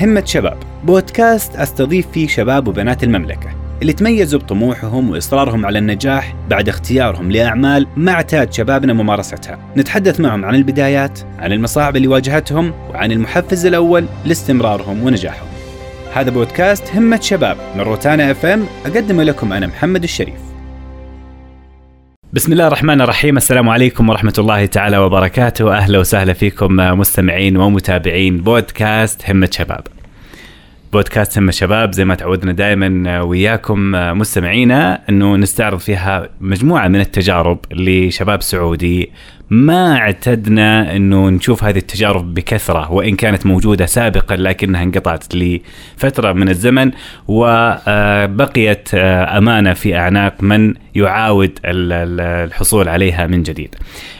همة شباب. بودكاست أستضيف فيه شباب وبنات المملكة اللي تميزوا بطموحهم وإصرارهم على النجاح بعد اختيارهم لأعمال ما اعتاد شبابنا ممارستها. نتحدث معهم عن البدايات عن المصاعب اللي واجهتهم وعن المحفز الأول لاستمرارهم ونجاحهم. هذا بودكاست همة شباب من روتانا إف إم أقدمه لكم أنا محمد الشريف. بسم الله الرحمن الرحيم. السلام عليكم ورحمة الله تعالى وبركاته. أهلا وسهلا فيكم مستمعين ومتابعين بودكاست همة شباب. بودكاست همة شباب زي ما تعودنا دائما وياكم مستمعينا إنه نستعرض فيها مجموعة من التجارب لشباب سعودي ما اعتدنا إنه نشوف هذه التجارب بكثرة وإن كانت موجودة سابقا لكنها انقطعت لفترة من الزمن وبقيت أمانة في أعناق من يعاود الحصول عليها من جديد.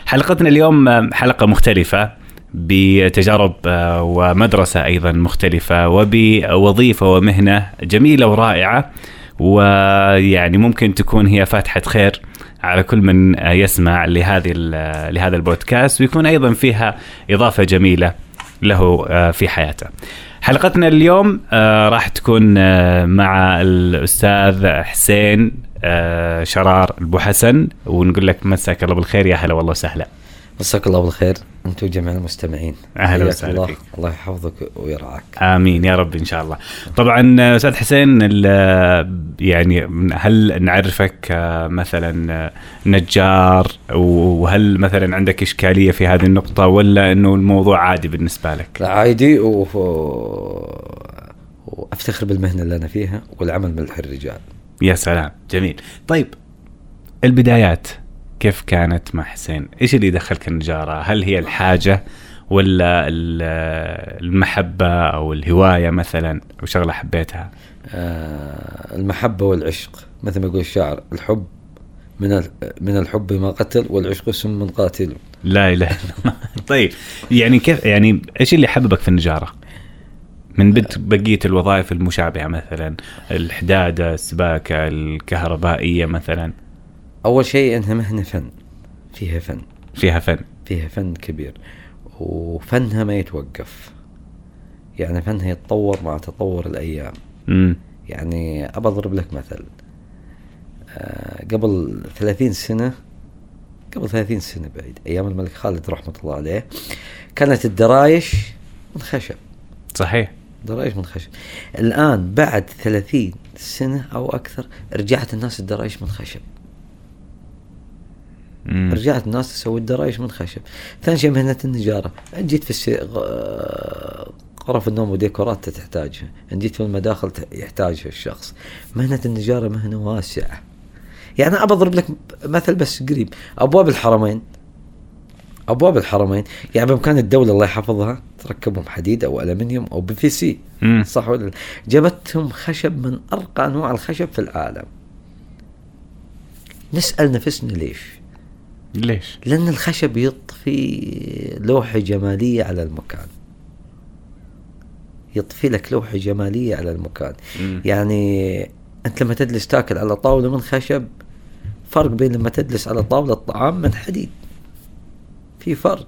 حلقتنا اليوم حلقة مختلفة بتجارب ومدرسة أيضا مختلفة وبوظيفة ومهنة جميلة ورائعة ويعني ممكن تكون هي فاتحة خير على كل من يسمع لهذه لهذا البودكاست ويكون أيضا فيها إضافة جميلة له في حياته. حلقتنا اليوم راح تكون مع الأستاذ حسين شرار أبو حسن ونقول لك مساك الله بالخير يا هلا والله وسهلا. مساك الله بالخير. أنتم جميع المستمعين. أهلا وسهلا الله. فيك. الله يحفظك ويرعاك. آمين. يا رب إن شاء الله. طبعا أستاذ حسين يعني هل نعرفك مثلا نجار؟ وهل مثلا عندك إشكالية في هذه النقطة؟ ولا إنه الموضوع عادي بالنسبة لك؟ لا عادي. و... وأفتخر بالمهنة اللي أنا فيها والعمل ملح الرجال. يا سلام. جميل. طيب البدايات. كيف كانت مع حسين؟ إيش اللي دخلك النجارة؟ هل هي الحاجة ولا المحبة أو الهواية مثلا وشغله حبيتها؟ آه المحبة والعشق مثل ما يقول الشاعر الحب من من الحب ما قتل والعشق سم من قاتل لا إله إلا الله طيب يعني كيف يعني إيش اللي حببك في النجارة؟ من بقية الوظائف المشابهة مثلا الحدادة، السباكة، الكهربائية مثلا أول شيء إنها مهنه فن. فيها فن. فيها فن. فيها فن كبير. وفنها ما يتوقف. يعني فنها يتطور مع تطور الأيام. امم يعني أبى أضرب لك مثل. آه قبل 30 سنة قبل 30 سنة بعيد أيام الملك خالد رحمة الله عليه كانت الدرايش من خشب صحيح. درايش من خشب الآن بعد 30 سنة أو أكثر رجعت الناس الدرايش من خشب مم. رجعت الناس تسوي الدرايش من خشب. ثاني شيء مهنة النجارة. جيت في السي... غرف النوم وديكورات تحتاجها. جيت في المداخل يحتاجها الشخص. مهنة النجارة مهنة واسعة. يعني أبى أضرب لك مثل بس قريب. أبواب الحرمين. أبواب الحرمين. يعني بإمكان الدولة الله يحفظها تركبهم حديد أو ألمنيوم أو بي في سي. مم. صح ولا لا؟ جابتهم خشب من أرقى أنواع الخشب في العالم. نسأل نفسنا ليش؟ ليش؟ لأن الخشب يضفي لوحة جمالية على المكان. يضفي لك لوحة جمالية على المكان. مم. يعني أنت لما تجلس تأكل على طاولة من خشب فرق بين لما تجلس على طاولة طعام من حديد. في فرق.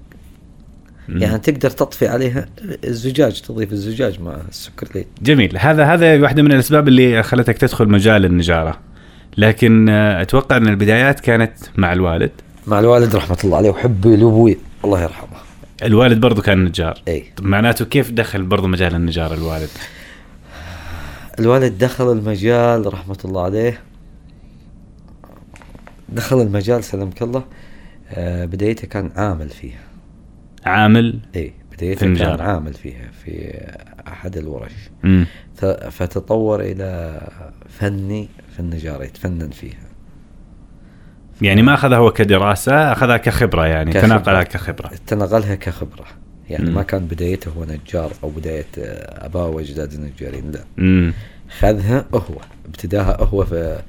يعني تقدر تطفي عليها الزجاج تضيف الزجاج مع السكر ليت جميل. هذا هذا واحدة من الأسباب اللي خلتك تدخل مجال النجارة. لكن آه، أتوقع أن البدايات كانت مع الوالد. مع الوالد رحمة الله عليه وحبي لأبوي الله يرحمه. الوالد برضو كان نجار. طب معناته كيف دخل برضو مجال النجاره الوالد؟ الوالد دخل المجال رحمة الله عليه. دخل المجال سلمك الله. آه بدايته كان عامل فيها عامل؟ إي بدايته. كان عامل فيها في أحد الورش. مم. فتطور إلى فني في النجارة يتفنن فيها. يعني ما أخذها هو كدراسة أخذها كخبرة يعني كخبرة. تناقلها كخبرة. تنقلها كخبرة. يعني مم. ما كان بدايته هو نجار أو بداية آه، أباه وأجداد النجارين لا. امم خذها هو ابتداها هو في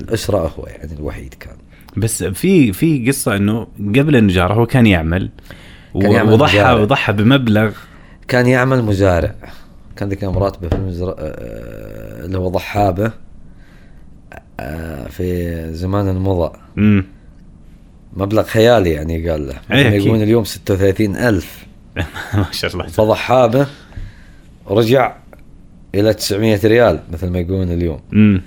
الأسرة هو يعني الوحيد كان. بس في في قصة إنه قبل النجارة هو كان يعمل كان يعمل وضحى مزارع. وضحى بمبلغ. كان يعمل مزارع. كان ذيك مراتبه في المزرعة آه، اللي هو ضحابة. آه، في زمان امم مبلغ خيالي يعني قال له. إيه، أكيد. يقولون اليوم 36 ألف. ما شاء الله. فضحابة رجع إلى 900 ريال مثل ما يقولون اليوم. امم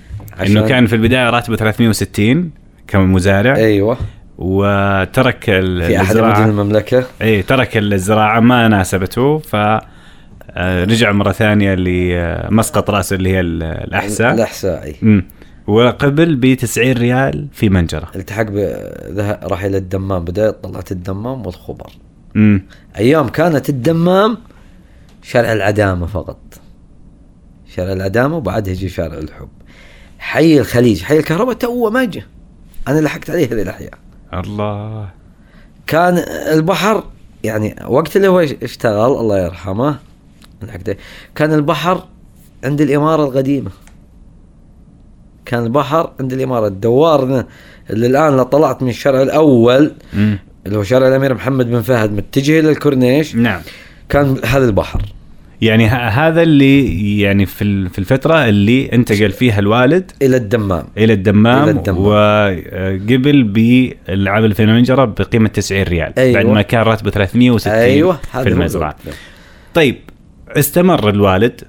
إنه كان في البداية راتبه 360 كمزارع أيوه. وترك في أحد. مدن المملكة. اي ترك الزراعة ما ناسبته ف آه، رجع مرة ثانية لمسقط رأسه اللي هي ال- الأحساء. الأحساء إي. وقبل ب 90 ريال في منجرة. التحق راح إلى الدمام. بدأ طلعت الدمام والخبر. امم أيام كانت الدمام شارع العدامة فقط. شارع العدامة وبعدها يجي شارع الحب. حي الخليج. حي الكهرباء تو ما جه. أنا لحقت عليه هذه الأحياء. الله. كان البحر يعني وقت اللي هو اشتغل الله يرحمه. كان البحر عند الإمارة القديمة. كان البحر عند الإمارة. الدوار اللي الآن لو طلعت من الشارع الأول امم اللي هو شارع الأمير محمد بن فهد متجه إلى الكورنيش. نعم. كان هذا البحر. يعني ه- هذا اللي يعني في ال- في الفترة اللي انتقل فيها الوالد إلى الدمام. إلى الدمام, إلى الدمام. وقبل بالعمل في المنجره بقيمة 90 ريال. أيوة. بعد ما كان راتبه 360 أيوه في المزرعة. الوقت. طيب استمر الوالد.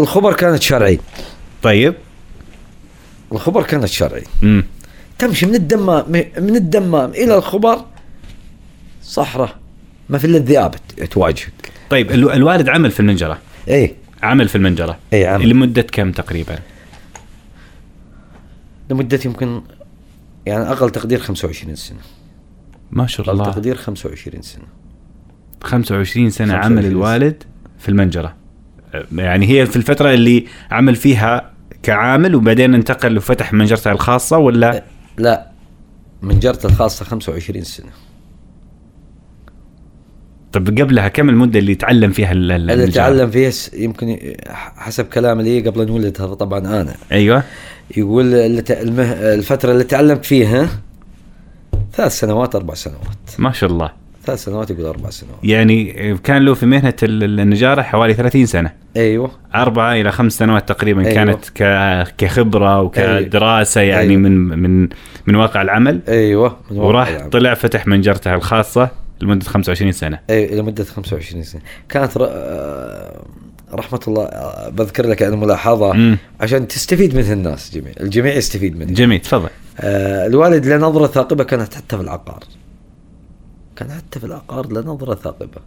الخبر كانت شرعي. طيب. الخبر كانت شرعي. امم تمشي من الدمام من الدمام إلى الخبر صحراء ما في إلا الذئاب تواجهك. طيب ال- الوالد عمل في المنجرة؟ اي عمل في المنجرة؟ اي عم لمدة كم تقريبا؟ لمدة يمكن يعني أقل تقدير 25 سنة. ما شاء أقل الله. تقدير 25 سنة. 25 سنة 25 عمل سنة. الوالد في المنجرة. يعني هي في الفترة اللي عمل فيها كعامل وبعدين انتقل وفتح منجرته الخاصة ولا؟ لا من جرته الخاصة 25 سنة. طب قبلها كم المدة اللي تعلم فيها ال- ال- اللي؟ تعلم فيه س- يمكن حسب كلام لي قبل أن ولد هذا طبعا أنا. أيوه. يقول. الفترة اللي تعلمت فيها ثلاث سنوات أربع سنوات. ما شاء الله. ثلاث سنوات يقول أربع سنوات. يعني كان له في مهنة ال- النجارة حوالي 30 سنة. أيوه. أربعة إلى خمس سنوات تقريبا أيوة. كانت ك... كخبرة وكدراسة يعني أيوة. من من من واقع العمل. أيوه. من واقع وراح العمل. طلع فتح منجرته الخاصة لمدة 25 سنة. اي لمده 25 سنة. كانت ر... آه، رحمة الله آه، بذكر لك يعني ملاحظة مم. عشان تستفيد منها الناس جميع الجميع يستفيد منها. جميل تفضل. آه الوالد له نظره ثاقبة كانت حتى في العقار. كان حتى في العقار له نظرة ثاقبة.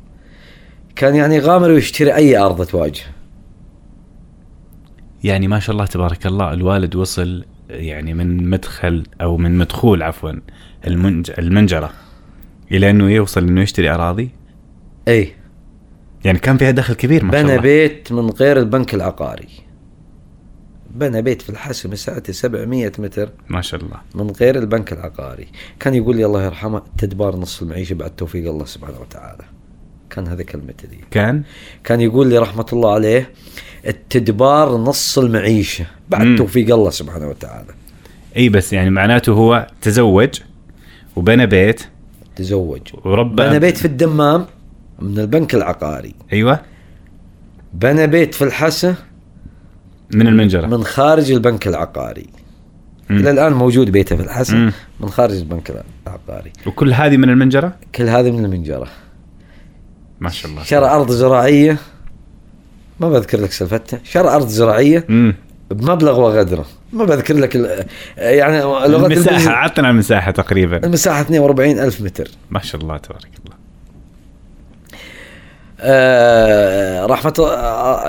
كان يعني يغامر ويشتري أي أرض تواجهه يعني ما شاء الله تبارك الله الوالد وصل يعني من مدخل أو من مدخول عفوا المنج... المنجرة إلى أنه يوصل أنه يشتري أراضي؟ إي. يعني كان فيها دخل كبير ما شاء بنى الله. بيت من غير البنك العقاري. بنى بيت في الحسم مساحته 700 متر ما شاء الله. من غير البنك العقاري. كان يقول لي الله يرحمه تدبار نصف المعيشة بعد توفيق الله سبحانه وتعالى. كان هذا كلمته دي. كان؟ كان يقول لي رحمة الله عليه التدبار نص المعيشة بعد مم. توفيق الله سبحانه وتعالى. أي بس يعني معناته هو تزوج وبنى بيت. تزوج. وربى بنى بيت في الدمام من البنك العقاري. أيوه. بنى بيت في الحسا من المنجرة. من خارج البنك العقاري. مم. إلى الآن موجود بيته في الحسا مم. من خارج البنك العقاري. وكل هذه من المنجرة؟ كل هذا من المنجرة. ما شاء الله. شرى أرض زراعية. ما بذكر لك سالفتها شرى أرض زراعية امم بمبلغ وغدره. ما بذكر لك ال- يعني لغة المساحة البزنس- عطنا المساحة تقريبا. المساحة 42 ألف متر. ما شاء الله تبارك الله. آه رحمة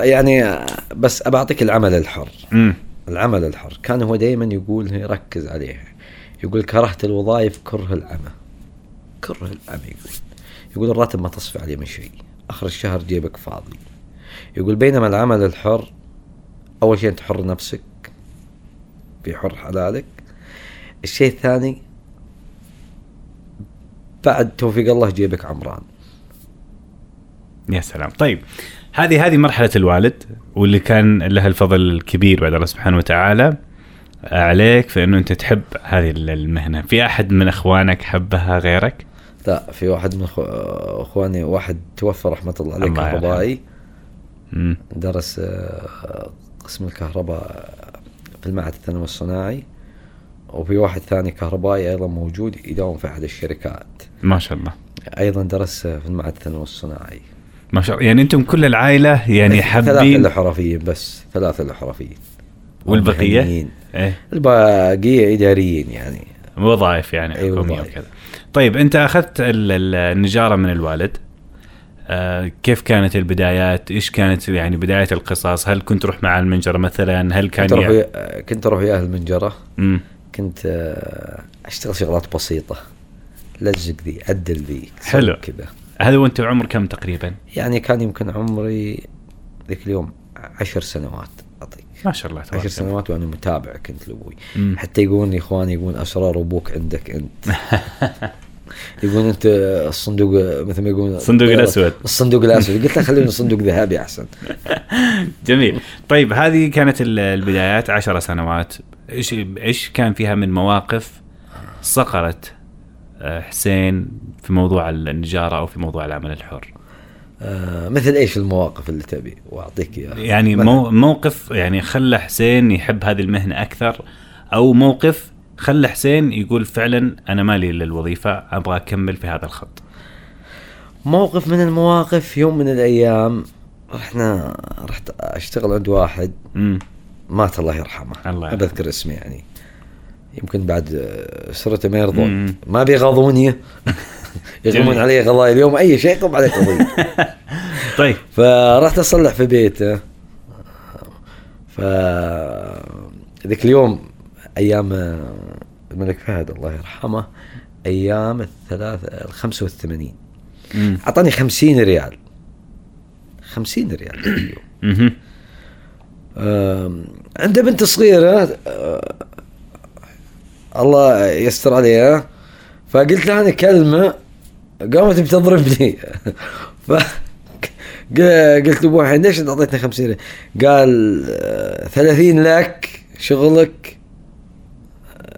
يعني بس أبى أعطيك العمل الحر. امم العمل الحر. كان هو دائما يقول يركز عليها يقول كرهت الوظائف كره العمى كره العمى يقول. يقول الراتب ما تصفي عليه من شيء. آخر الشهر جيبك فاضي. يقول بينما العمل الحر أول شيء أنت حر نفسك في حر حلالك. الشيء الثاني بعد توفيق الله جيبك عمران. يا سلام. طيب هذه هذه مرحلة الوالد واللي كان له الفضل الكبير بعد الله سبحانه وتعالى عليك في إنه أنت تحب هذه المهنة. في أحد من إخوانك حبها غيرك؟ لا في واحد من إخواني واحد توفى رحمة الله عليه. كهربائي. درس آه، قسم الكهرباء في المعهد الثانوي الصناعي. وفي واحد ثاني كهربائي أيضا موجود يداوم في أحد الشركات. ما شاء الله. أيضا درس في المعهد الثانوي الصناعي. ما شاء الله يعني أنتم كل العائلة يعني ثلاثة حابين اللي حرفيين بس ثلاثة اللي حرفيين والبقيه. إيه الباقية إداريين يعني وظائف يعني أي حكومية. وكذا طيب أنت أخذت ال- ال- النجارة من الوالد آه كيف كانت البدايات؟ إيش كانت يعني بداية القصص؟ هل كنت تروح مع المنجرة مثلا؟ هل كان كنت أروح يعني... كنت أروح وياه المنجرة مم. كنت آه، أشتغل شغلات بسيطة لزق ذي عدل ذي حلو. كذا هذا وانت عمر كم تقريبا؟ يعني كان يمكن عمري ذيك اليوم عشر سنوات أعطيك. ما شاء الله تبارك عشر. سنوات وأنا متابع كنت لأبوي. حتى يقولون إخواني يقولون أسرار أبوك عندك أنت. يقولون أنت الصندوق مثل ما يقولون الصندوق الأسود. الصندوق الأسود. قلت له خلينا صندوق ذهبي أحسن. جميل. طيب هذه كانت ال- البدايات عشر سنوات. إيش إيش كان فيها من مواقف صقلت آه، حسين في موضوع النجارة أو في موضوع العمل الحر؟ آه مثل إيش المواقف اللي تبي؟ وأعطيك إياها. يعني. مو موقف يعني خلى حسين يحب هذه المهنة أكثر أو موقف خلى حسين يقول فعلا أنا مالي للوظيفه أبغى أكمل في هذا الخط. موقف من المواقف يوم من الأيام رحنا رحت أشتغل عند واحد مات الله يرحمه. الله يرحمه. بذكر اسمه يعني. يمكن بعد آه، سرته ما يرضون. ما بيغاضوني. يغمون جميل. علي قضايا اليوم. أي شيء يقوم عليه قضيه طيب. فرحت أصلح في بيته. ف ذيك اليوم أيام آه، الملك فهد الله يرحمه أيام الثلاث ال 85 امم أعطاني 50 ريال. 50 ريال اليوم. عنده بنت صغيرة آه، الله يستر عليها فقلت لها أنا كلمة قامت بتضربني ف قلت لأبوها ليش انت أعطيتني 50 ريال؟ قال آه، 30 لك شغلك.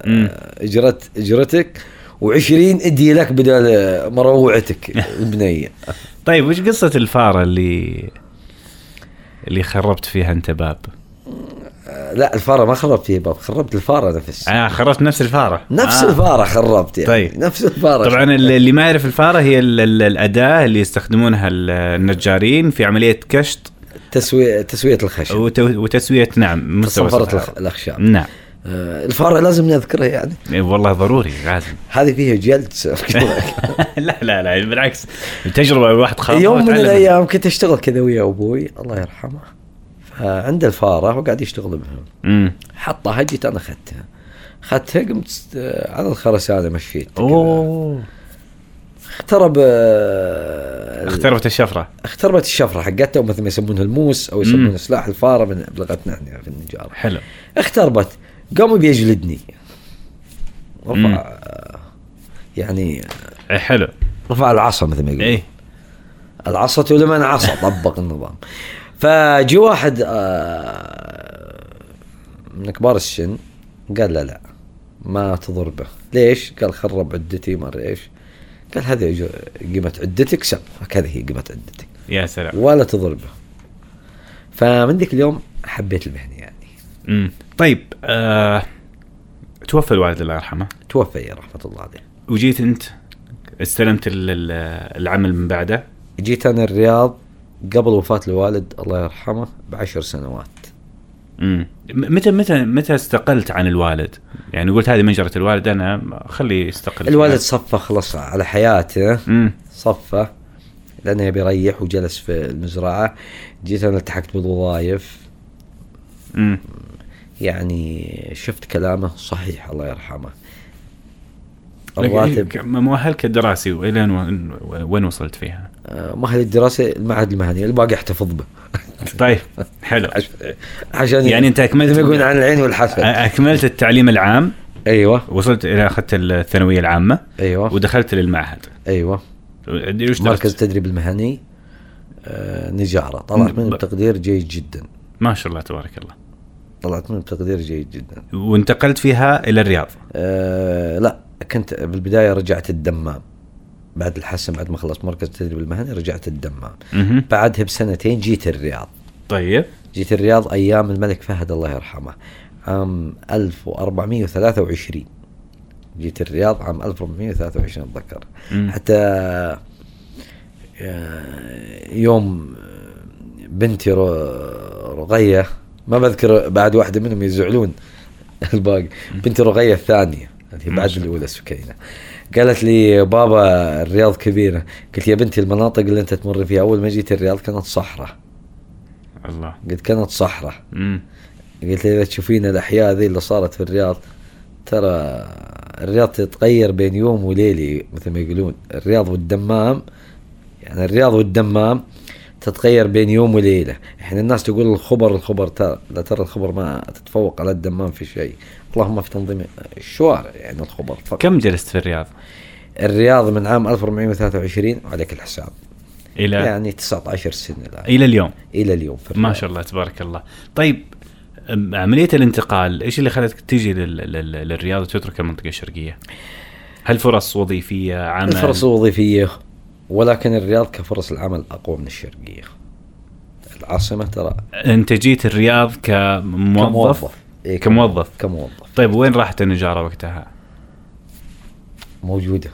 آه، اجرت إجرتك و20 إدي لك بدل آه، مروعتك البنية طيب وش قصة الفارة اللي اللي خربت فيها انت باب؟ آه، لا الفارة ما خربت باب خربت الفارة نفسها آه خربت نفس الفارة. نفس آه. الفارة خربت يعني. طيب. نفس الفارة طبعا اللي ما يعرف الفارة هي ال- ال- الأداة اللي يستخدمونها ال- النجارين في عملية كشط تسويه تسوية الخشب. وت- وتسوية نعم الأرض. الأخشاب. نعم. آه، الفارة لازم نذكرها يعني. والله ضروري لازم. هذه فيها جلد. لا لا لا بالعكس. التجربه الواحد خاضها يوم من. الأيام كنت أشتغل كذا ويا أبوي الله يرحمه. فعنده الفارة وقاعد يشتغل بها. حطها جيت أنا أخذتها. أخذتها قمت آه، على الخرسانة مشيت. أوه. اخترب آه، اختربت الشفرة. اختربت الشفرة حقتها مثل ما يسمونها الموس أو. يسمونها سلاح الفارة من بلغتنا إحنا في النجاره حلو. اختربت قاموا بيجلدني. رفع يعني حلو. رفع العصا مثل ما يقول إيه العصا لمن عصا طبق النظام. فجي واحد آه، من كبار السن قال لا لا ما تضربه ليش؟ قال خرب عدتي ما أدري إيش. قال هذه قيمة عدتك سب. هكذا هي قيمة عدتك. يا سلام. ولا تضربه فمن ذيك اليوم حبيت المهنة يعني. امم طيب آه... توفى الوالد الله يرحمه. توفي رحمة الله عليه. وجيت أنت؟ استلمت ال- ال- العمل من بعده؟ جيت أنا الرياض قبل وفاة الوالد الله يرحمه بعشر سنوات. امم متى متى متى استقلت عن الوالد؟ يعني قلت هذه منجره الوالد أنا خليه يستقل. الوالد صفى خلص على حياته. صفى لأنه يبي يريح وجلس في المزرعة. جيت أنا التحقت بالوظائف. امم يعني شفت كلامه صحيح الله يرحمه. الراتب مؤهلك الدراسي والى وين وين وصلت فيها؟ آه، مؤهل الدراسة المعهد المهني الباقي احتفظ به. طيب حلو. عش- عشان يعني مثل ما يقولون عن العين والحسد. أكملت التعليم العام أيوه. وصلت إلى أخذت الثانوية العامة أيوه. ودخلت للمعهد. أيوه. مركز؟ التدريب المهني آه، نجارة. طلعت منه بتقدير جيد جدا. ما شاء الله تبارك الله. طلعت منه بتقدير جيد جدا. وانتقلت فيها إلى الرياض. أه لا كنت بالبداية رجعت الدمام. بعد الحسن بعد ما خلصت مركز التدريب المهني رجعت الدمام. بعدها بسنتين جيت الرياض. طيب. جيت الرياض أيام الملك فهد الله يرحمه. عام 1423 جيت الرياض عام 1423 أتذكر. حتى آه، يوم بنتي ر- رقية ما بذكر بعد واحدة منهم يزعلون الباقي. بنتي رقية الثانية اللي بعد شاء الله. قالت لي بابا الرياض كبيرة. قلت يا بنتي المناطق اللي أنت تمر فيها أول ما جيت الرياض كانت صحراء. الله. قلت كانت صحراء. قلت اذا تشوفين الأحياء ذي اللي صارت في الرياض؟ ترى الرياض تتغير بين يوم وليلة مثل ما يقولون. الرياض والدمام يعني الرياض والدمام تتغير بين يوم وليلة. إحنا الناس تقول الخبر الخبر ترى لا ترى الخبر ما تتفوق على الدمام في شيء. اللهم في تنظيم الشوارع يعني الخبر فقط. كم جلست في الرياض؟ الرياض من عام 1423 وعليك الحساب إلى؟ يعني 19 سنة الآن. إلى اليوم؟ إلى اليوم في ما. شاء الله تبارك الله. طيب عملية الانتقال إيش اللي خلتك تجي لل- لل- للرياض وتترك المنطقة الشرقية؟ هل فرص وظيفية عمل؟ الفرص الوظيفية ولكن الرياض كفرص العمل أقوى من الشرقية. العاصمة ترى أنت جيت الرياض كموظف. إيه كموظف. كموظف. طيب وين راحت النجارة وقتها؟ موجودة.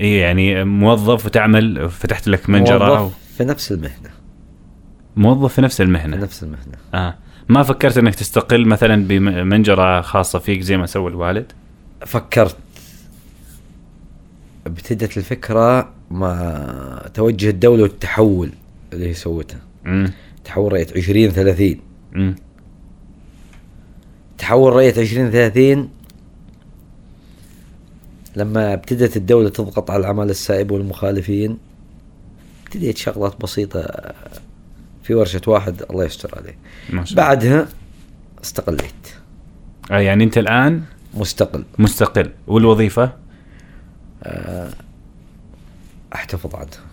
اي يعني موظف وتعمل فتحت لك منجرة موظف في نفس المهنة. موظف في نفس في المهنة نفس المهنة. آه. ما فكرت إنك تستقل مثلا بمنجرة خاصة فيك زي ما سوى الوالد؟ فكرت. ابتدت الفكرة مع توجه الدولة والتحول اللي هي سوته. تحول رأيت 20 30 امم تحول رأيت 20 30 لما ابتدت الدولة تضغط على العمال السائب والمخالفين ابتديت شغلات بسيطة في ورشة واحد الله يستر عليه. ما شاء بعدها استقليت. آه يعني أنت الآن مستقل. مستقل. والوظيفة؟ أحتفظ عنها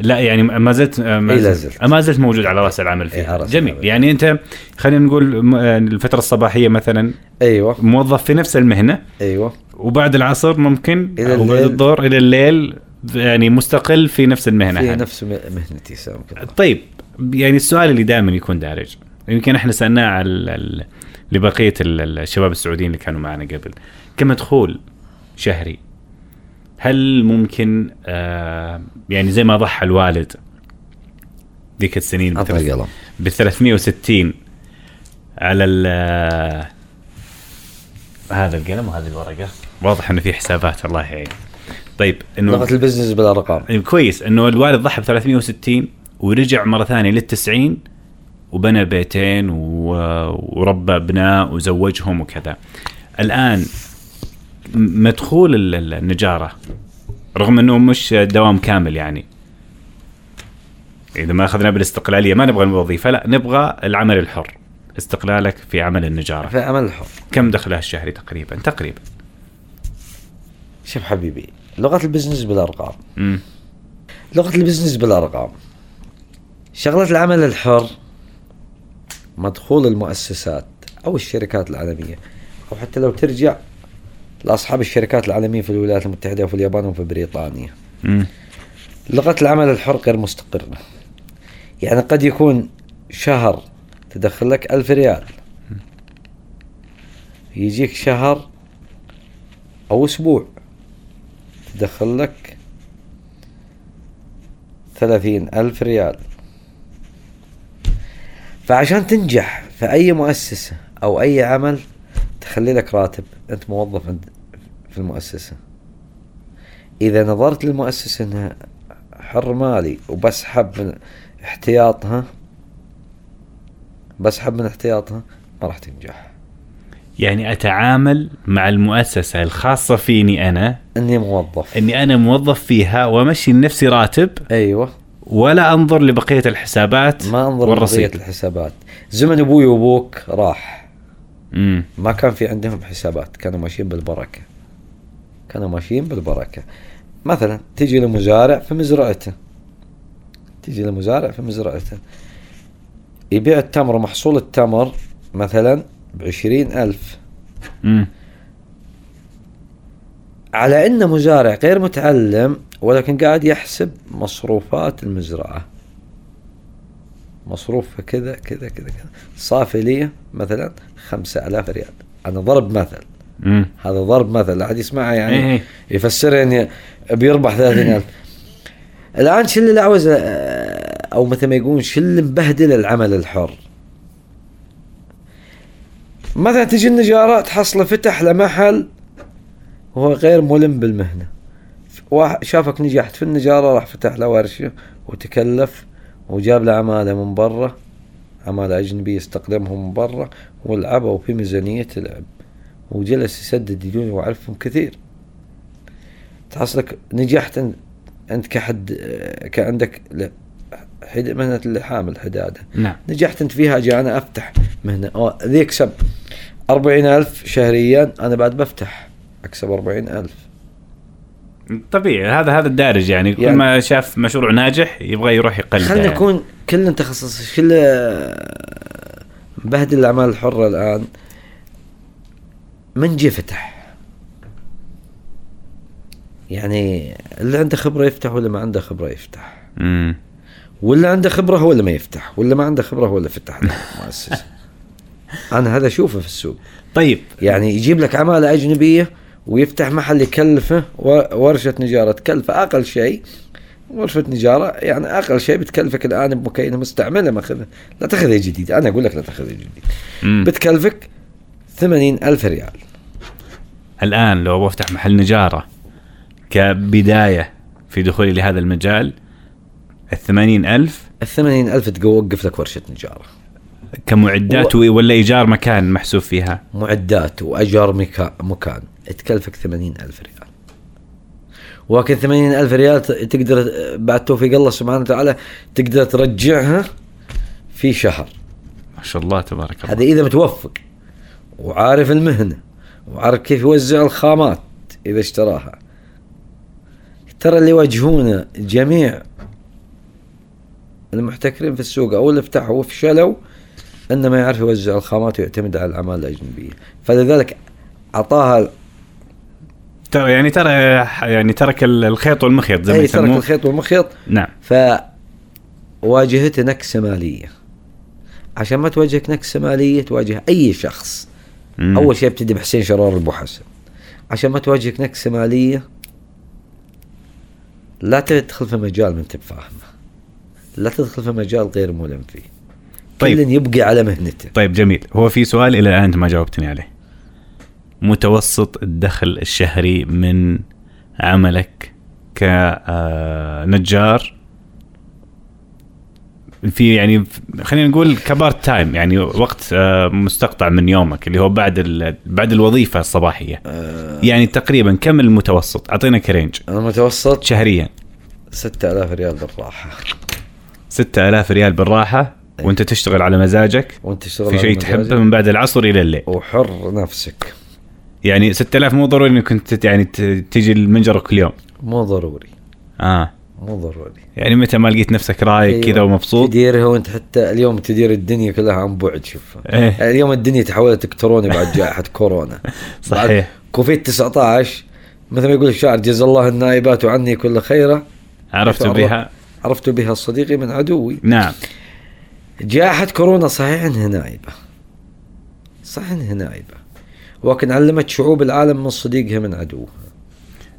لا يعني ما زلت ما إيه، لا زلت. ما زلت موجود على رأس العمل إيه، فيها على رأس جميل العمل. يعني أنت خلينا نقول الفترة الصباحية مثلا أيوه موظف في نفس المهنة أيوه وبعد العصر ممكن إلى أو بعد. الظهر إلى الليل يعني مستقل في نفس المهنة في. نفس مهنتي. طيب يعني السؤال اللي دائما يكون دارج يمكن إحنا سألناه على لبقية ال- الشباب السعوديين اللي كانوا معنا قبل كمدخول شهري هل ممكن آه يعني زي ما ضحى الوالد ذيك السنين ب 360 على ال هذا القلم وهذه الورقة. واضح إنه في حسابات الله يعين. طيب إنه لغة البزنس بالأرقام. أيوة، كويس. إنه الوالد ضحى ب 360 ورجع مرة ثانية لل 90 وبنى بيتين و... وربى أبناء وزوجهم وكذا. الآن مدخول ال- ال- النجارة رغم إنه مش دوام كامل يعني. إذا ما أخذنا بالاستقلالية ما نبغى الوظيفة لا نبغى العمل الحر. استقلالك في عمل النجارة. في عمل الحر. كم دخلها الشهري تقريبا؟ تقريبا. شوف حبيبي لغة ال business بالأرقام. لغة ال business بالأرقام. شغلة العمل الحر مدخول المؤسسات أو الشركات العالمية أو حتى لو ترجع لأصحاب الشركات العالمية في الولايات المتحدة وفي اليابان وفي بريطانيا. لغة العمل الحر غير مستقرة. يعني قد يكون شهر تدخل لك ألف ريال. يجيك شهر أو أسبوع تدخل لك ثلاثين ألف ريال. فعشان تنجح في أي مؤسسة أو أي عمل تخلي لك راتب أنت موظف عند في المؤسسة. إذا نظرت للمؤسسة أنها حر مالي وبسحب من احتياطها بسحب من احتياطها ما راح تنجح. يعني أتعامل مع المؤسسة الخاصة فيني أنا؟ إني موظف. إني أنا موظف فيها وأمشي لنفسي راتب؟ أيوه. ولا أنظر لبقية الحسابات ما أنظر لبقية الحسابات. زمن أبوي وأبوك راح. ما كان في عندهم حسابات كانوا ماشيين بالبركة. كانوا ماشيين بالبركة. مثلا تجي لمزارع في مزرعته. تجي لمزارع في مزرعته. يبيع التمر محصول التمر مثلا بعشرين ألف. على إنه مزارع غير متعلم ولكن قاعد يحسب مصروفات المزرعة. مصروفها كذا كذا كذا كذا. صافي لي مثلا خمسة ألاف ريال. أنا ضرب مثل. امم هذا ضرب مثل. أحد يسمعها يعني. إيه. يفسرها يعني بيربح ثلاثين ألف. الآن شو اللي العوز؟ آه، أو مثل ما يقولون شو اللي مبهدل العمل الحر؟ مثلا تجي النجارة تحصله فتح له محل وهو غير ملم بالمهنة. واحد شافك نجحت في النجارة راح فتح له ورشة وتكلف. وجاب له عمالة من برا. عمالة أجنبية استقدمهم من برا ولعبوا في ميزانية العب. وجلس يسدد ديون وعرفهم كثير. تحصلك نجحت أن- أنت كحد كعندك حد- مهنة اللحام الحدادة. نعم. نجحت أنت فيها أجي أنا أفتح مهنة. أو ذي يكسب أربعين ألف شهريا أنا بعد بفتح أكسب أربعين ألف. طبيعي هذا هذا الدارج يعني كل يعني- ما شاف مشروع ناجح يبغى يروح يقلده خلينا يعني. نكون كل تخصص كل مبهدل الأعمال الحرة الآن من جه فتح؟ يعني اللي عنده خبرة يفتح واللي ما عنده خبرة يفتح؟ مم. واللي عنده خبرة هو اللي ما يفتح واللي ما عنده خبرة هو اللي فتح. مؤسسه أنا هذا أشوفه في السوق. طيب. يعني يجيب لك عماله أجنبية ويفتح محل يكلفه و- ورشة نجارة تكلفه. أقل شيء ورشة نجارة يعني أقل شيء بتكلفك الآن بمكينه مستعملة ماخذها لا تاخذها جديد. أنا أقول لك لا تاخذها جديد. مم. بتكلفك ثمانين ألف ريال. الآن لو أبغى أفتح محل نجارة كبداية في دخولي لهذا المجال الثمانين ألف الثمانين ألف توقف لك ورشة نجارة. كمعدات و- ولا إيجار مكان محسوب فيها؟ معدات وأجار مكا- مكان. تكلفك ثمانين ألف ريال. ولكن ثمانين ألف ريال تقدر بعد توفيق الله سبحانه وتعالى تقدر ترجعها في شهر. ما شاء الله تبارك الله. هذا إذا متوفق وعارف المهنة وعارف كيف يوزع الخامات إذا اشتراها. ترى اللي يواجهون جميع المحتكرين في السوق أو اللي فتحوا وفشلوا أنه ما يعرف يوزع الخامات ويعتمد على الأعمال الأجنبية. فلذلك أعطاها ترى يعني ترى يعني ترك ال- الخيط والمخيط زي ما أي ترك الخيط والمخيط. نعم. فواجهته نكسة مالية. عشان ما تواجهك نكسة مالية تواجه أي شخص. مم. أول شيء ابتدي بحسين شرار ابو حسن عشان ما تواجهك نكسة مالية لا تدخل في مجال ما انت بفاهمه لا تدخل في مجال غير ملم فيه. طيب. يبقي على مهنته. طيب جميل. هو في سؤال إلى الآن أنت ما جاوبتني عليه. متوسط الدخل الشهري من عملك كنجار في يعني خلينا نقول كبارت تايم يعني وقت آه، مستقطع من يومك اللي هو بعد بعد الوظيفة الصباحية. يعني تقريبا كم المتوسط؟ أعطينا ك range المتوسط؟ شهريا. 6000 ريال بالراحة. 6000 ريال بالراحة وأنت تشتغل على مزاجك. وأنت تشتغل في شيء تحبه من بعد العصر إلى الليل. وحر نفسك. يعني 6000 مو ضروري إنك كنت يعني ت- تيجي المنجره كل يوم. مو ضروري. آه. مو ضروري. يعني متى ما لقيت نفسك رايق أيوة. كذا ومبسوط؟ تديرها وانت حتى اليوم تدير الدنيا كلها عن بعد شوف. إيه. اليوم الدنيا تحولت إلكتروني بعد جائحه كورونا. صحيح. كوفيد 19 مثل ما يقول الشاعر جزا الله النائبات عني كل خيرة. عرفت بها؟ عرفت بها صديقي من عدوي. نعم. جائحة كورونا صحيح إنها نائبة. صحيح إنها نائبة. ولكن علمت شعوب العالم من صديقها من عدوها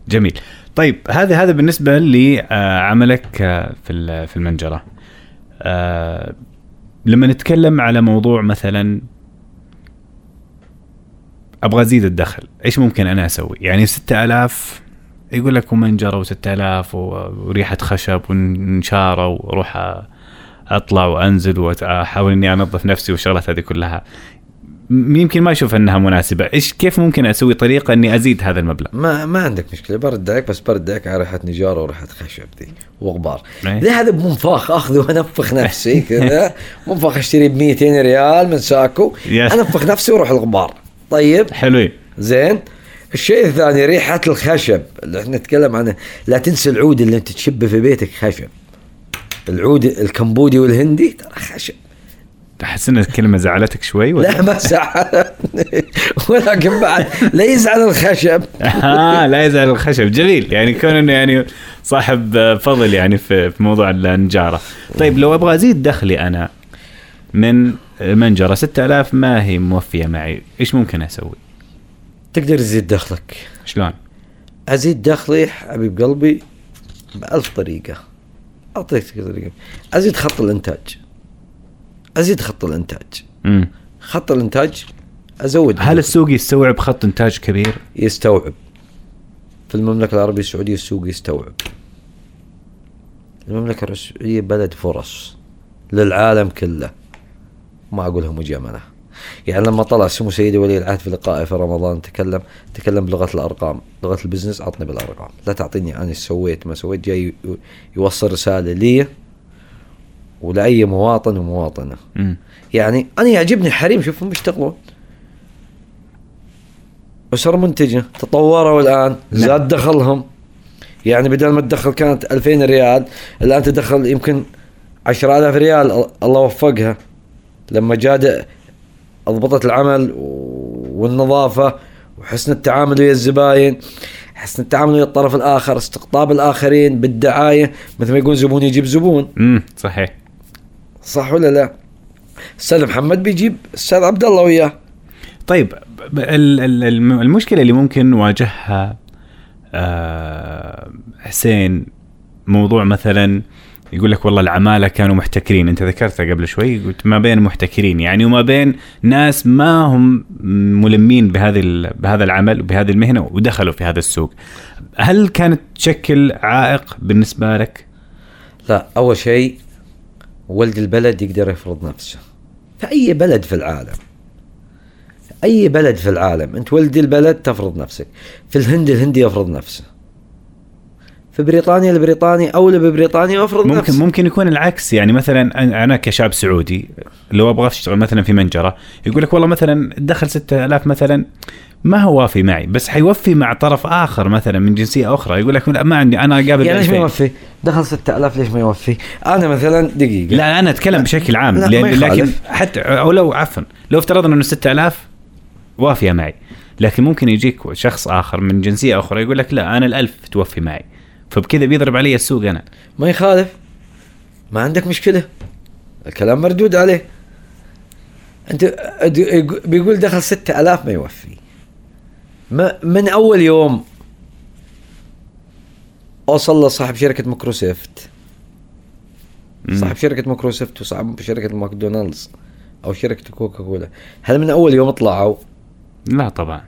جميل. طيب هذا هذا بالنسبة لعملك في ال- في المنجرة. آه، لما نتكلم على موضوع مثلا أبغى أزيد الدخل إيش ممكن أنا أسوي؟ يعني 6000 يقول لك ومنجره و6000 وريحة خشب ونشارة وأروح أطلع وأنزل واحاول إني أنظف نفسي والشغلات هذه كلها. يمكن ما أشوف إنها مناسبة. إيش كيف ممكن أسوي طريقة إني أزيد هذا المبلغ؟ ما ما عندك مشكلة برد عليك بس برد عليك على ريحة نجارة وريحة خشب ذي وغبار. إيه. ذي هذا بمنفاخ اخذه وأنفخ نفسي كذا. منفخ أشتري ب 200 ريال من ساكو. أنفخ نفسي وأروح الغبار. طيب. حلوين. زين. الشيء الثاني ريحة الخشب. اللي إحنا نتكلم عنه لا تنسى العود اللي أنت تشبه في بيتك خشب. العود الكمبودي والهندي ترى خشب. احس إن الكلمة زعلتك شوي ولا؟ لا ما زعلني ولكن بعد لا يزعل الخشب. آه لا يزال الخشب. جميل. يعني كون إنه يعني صاحب فضل يعني في موضوع النجارة. طيب لو أبغى أزيد دخلي أنا من منجرة 6000 ما هي موفية معي؟ إيش ممكن أسوي؟ تقدر تزيد دخلك. شلون؟ أزيد دخلي حبيب قلبي بألف طريقة. أعطيك طريقة. أزيد خط الإنتاج. أزيد خط الإنتاج. مم. خط الإنتاج أزود. هل السوق يستوعب خط إنتاج كبير؟ يستوعب. في المملكة العربية السعودية السوق يستوعب. المملكة السعوديه بلد فرص للعالم كله. ما أقولها مجاملة. يعني لما طلع سمو سيدي ولي العهد في لقائه في رمضان تكلم تكلم بلغة الأرقام. لغة ال business عطني بالأرقام. لا تعطيني أنا إيش سويت ما سويت جاي يوصل رسالة لي ولأي مواطن ومواطنة. يعني أنا يعجبني حريم شوفهم بيشتغلون. أسر منتجة تطوروا الآن نعم. زاد دخلهم. يعني بدل ما تدخل كانت 2000 ريال الآن تدخل يمكن 10000 ريال الله وفقها. لما جاد أضبطت العمل والنظافة وحسن التعامل ويا الزباين حسن التعامل ويا الطرف الآخر استقطاب الآخرين بالدعاية مثل ما يقول زبون يجيب زبون. امم صحيح. صح ولا لا؟ أستاذ محمد بيجيب أستاذ عبد الله وياه. طيب المشكلة اللي ممكن واجهها آه، حسين موضوع مثلا يقول لك والله العمالة كانوا محتكرين. أنت ذكرتها قبل شوي قلت ما بين محتكرين يعني وما بين ناس ما هم ملمين بهذه بهذا العمل وبهذه المهنة ودخلوا في هذا السوق. هل كانت تشكل عائق بالنسبة لك؟ لا أول شيء ولد البلد يقدر يفرض نفسه. في اي بلد في العالم أي بلد في العالم أنت ولد البلد تفرض نفسك. في الهند الهندي يفرض نفسه. في بريطانيا البريطاني اولى ببريطانيا يفرض ممكن نفسه. ممكن يكون العكس. يعني مثلا أنا- أنا كشاب سعودي لو أبغى أشتغل مثلا في منجرة يقول لك والله مثلا دخل 6000 مثلا ما هو وافي معي بس حيوفي مع طرف آخر مثلا من جنسية أخرى يقول لك لا، ما عندي أنا قابل يعني ليش ما 2000. يوفي؟ دخل 6000 ليش ما يوفي؟ أنا مثلا دقيقة لا أنا أتكلم بشكل عام لا، لأن. لكن حتى أو لو عفوا لو افترضنا إنه 6000 وافية معي لكن ممكن يجيك شخص آخر من جنسية أخرى يقول لك لا أنا الألف توفي معي فبكذا بيضرب علي السوق أنا ما يخالف ما عندك مشكلة الكلام مردود عليه أنت بيقول دخل 6000 ما يوفي من أول يوم اوصل له صاحب شركة مايكروسوفت. صاحب شركة مايكروسوفت وصاحب شركة ماكدونالدز أو شركة كوكا كولا هل من أول يوم طلعوا؟ لا طبعا.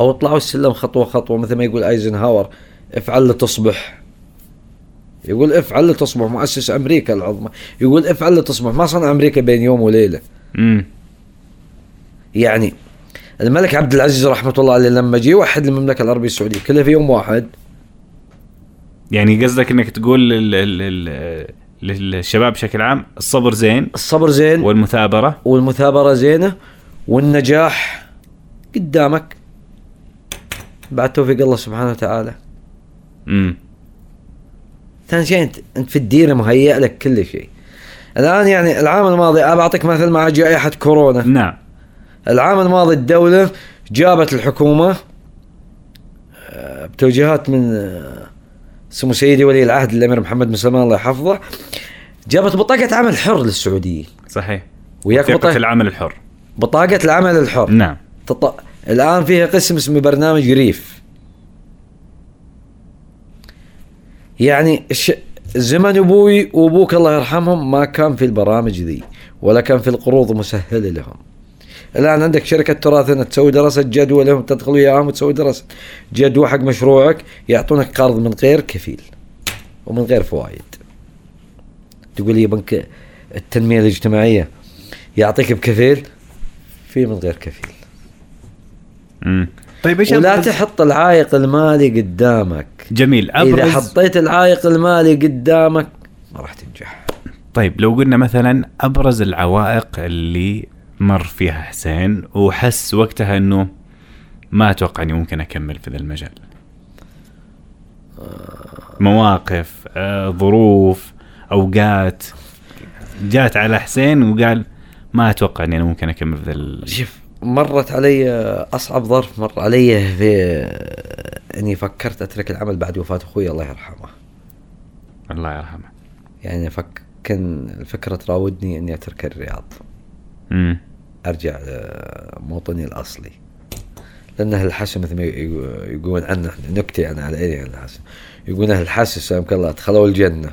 أو طلعوا السلم خطوة خطوة مثل ما يقول أيزنهاور افعل لتصبح. يقول افعل لتصبح مؤسس أمريكا العظمى. يقول افعل لتصبح ما صنع أمريكا بين يوم وليلة. امم يعني الملك عبد العزيز رحمة الله عليه لما جه وحد المملكة العربية السعودية كلها في يوم واحد. يعني قصدك إنك تقول لل... لل... للشباب بشكل عام الصبر زين؟ الصبر زين. والمثابرة؟ والمثابرة زينة. والنجاح قدامك. بعد توفيق الله سبحانه وتعالى. امم ثاني شيء انت أنت في الديره مهيئ لك كل شيء. الآن يعني العام الماضي بعطيك مثل مع جائحه كورونا. نعم. العام الماضي الدولة جابت الحكومة آه، بتوجيهات من آه، سمو سيدي ولي العهد الأمير محمد بن سلمان الله يحفظه. جابت بطاقة عمل حر للسعوديين صحيح. وياك بطاقه العمل الحر. بطاقة العمل الحر. نعم. تط... الآن فيها قسم اسمه برنامج ريف. يعني الش... زمن أبوي وأبوك الله يرحمهم ما كان في البرامج ذي ولا كان في القروض مسهلة لهم. الآن عندك شركة تراث تسوي دراسة جدوى لهم تدخل وياهم وتسوي دراسة. جدوى حق مشروعك يعطونك قرض من غير كفيل ومن غير فوائد تقول لي بنك التنمية الاجتماعية يعطيك بكفيل؟ في من غير كفيل. امم طيب إيش ولا أبرز- تحط العائق المالي قدامك. جميل. إذا ابرز حطيت العائق المالي قدامك ما راح تنجح. طيب لو قلنا مثلا أبرز العوائق اللي مر فيها حسين وحس وقتها إنه ما أتوقع إني ممكن أكمل في ذا المجال. مواقف آه، ظروف أوقات. جات على حسين وقال ما أتوقع إني أنا ممكن أكمل في ذا ال- شوف مرت علي أصعب ظرف مر علي في إني فكرت أترك العمل بعد وفاة أخوي الله يرحمه. الله يرحمه. يعني فك كان الفكرة تراودني إني أترك الرياض. امم أرجع موطني الأصلي. لأن أهل الحسن مثل ما يقو- يقولون عنه نكتة يعني على أهل الحسن. يقولون أهل الحسن سلامك الله دخلوا الجنة.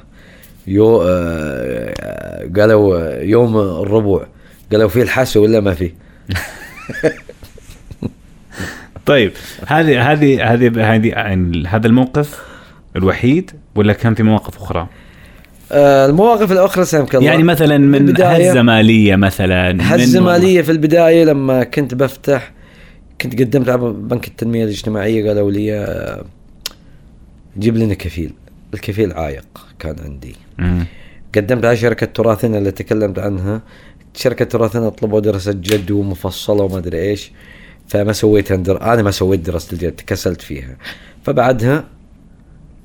يو آه قالوا يوم الربوع. قالوا في الحاسه ولا ما في طيب هذه هذه هذه هذه هذا الموقف الوحيد ولا كان في مواقف أخرى؟ آه المواقف الأخرى سامك الله. يعني مثلا من هزه مالية مثلا هزه مالية في البداية لما كنت بفتح كنت قدمت على بنك التنمية الاجتماعية قالوا لي آه، جيب لنا كفيل. الكفيل عايق كان عندي. قدمت على شركة تراثنا اللي تكلمت عنها. شركة تراثنا طلبوا دراسة جدوى مفصله وما أدري إيش فما سويت. أنا ما سويت دراسة الجد تكسلت فيها. فبعدها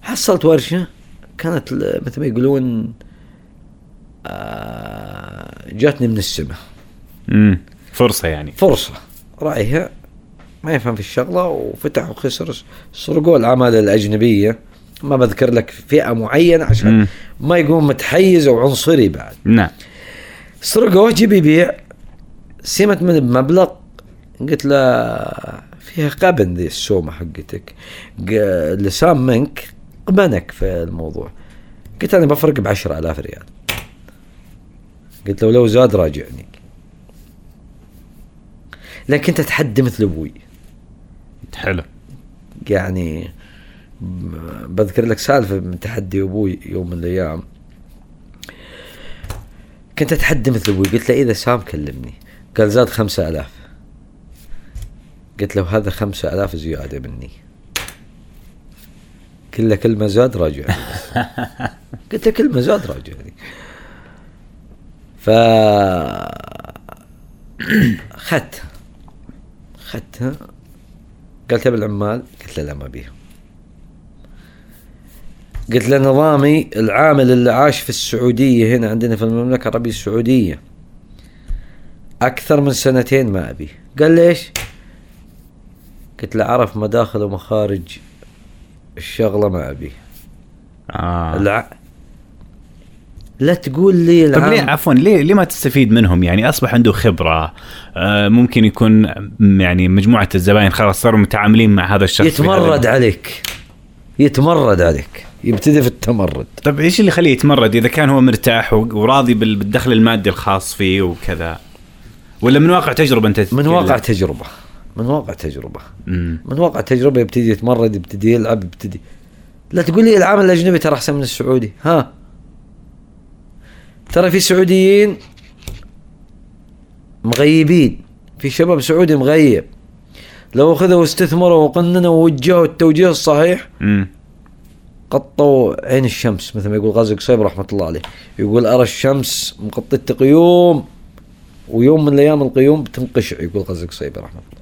حصلت ورشة. كانت مثل ما يقولون آه، جاتني من السماء مم. فرصة يعني. فرصة. رأيها ما يفهم في الشغلة وفتح وخسر سرقوا العمالة الأجنبية. ما بذكر لك فئة معينة عشان مم. ما يكون متحيز أو عنصري بعد. نعم. سرقوه جيب يبيع سمت من بمبلغ قلت له فيها قبن ذي السومة حقتك. لسان منك قبنك في الموضوع. قلت أنا بفرق بعشرة آلاف ريال. قلت له لو زاد راجعني. لكن كنت أتحدى مثل أبوي. حلو. يعني ب- بذكر لك سالفة من تحدي أبوي يوم من الأيام. كنت أتحدى مثل أبوي. قلت له إذا سام كلمني. قال زاد خمسة ألاف. قلت له هذا خمسة ألاف زيادة مني. كل كلمة زاد راجعني قلت له كلمة زاد راجعني ف خدت. خدتها قال تبي العمال قلت له لا ما بيهم قلت له نظامي العامل اللي عاش في السعودية هنا عندنا في المملكة العربية السعودية. أكثر من سنتين ما أبي قال ليش؟ قلت له عرف مداخل ومخارج الشغلة ما أبي. آه. الع... لا تقول لي طيب العام. ليه عفوا ليه ليه ما تستفيد منهم؟ يعني أصبح عنده خبرة آه ممكن يكون يعني مجموعة الزباين خلاص صاروا متعاملين مع هذا الشخص يتمرد عليك. يتمرد عليك. يبتدي في التمرد. طيب إيش اللي يخليه يتمرد؟ إذا كان هو مرتاح وراضي بال- بالدخل المادي الخاص فيه وكذا. ولا من واقع تجربة أنت من تتكلم؟ واقع تجربة. من واقع تجربة. مم. من واقع تجربة يبتدي يتمرد يبتدي يلعب يبتدي. لا تقول لي العامل الأجنبي ترى أحسن من السعودي. ها؟ ترى في سعوديين مغيبين. في شباب سعودي مغيب. لو أخذوا واستثمروا وقننوا ووجهوا التوجيه الصحيح مم. قطوا عين الشمس مثل ما يقول غازي قصيب رحمة الله عليه. يقول أرى الشمس مقطة قيوم ويوم من الأيام القيوم بتنقشع يقول غازي قصيب رحمة الله.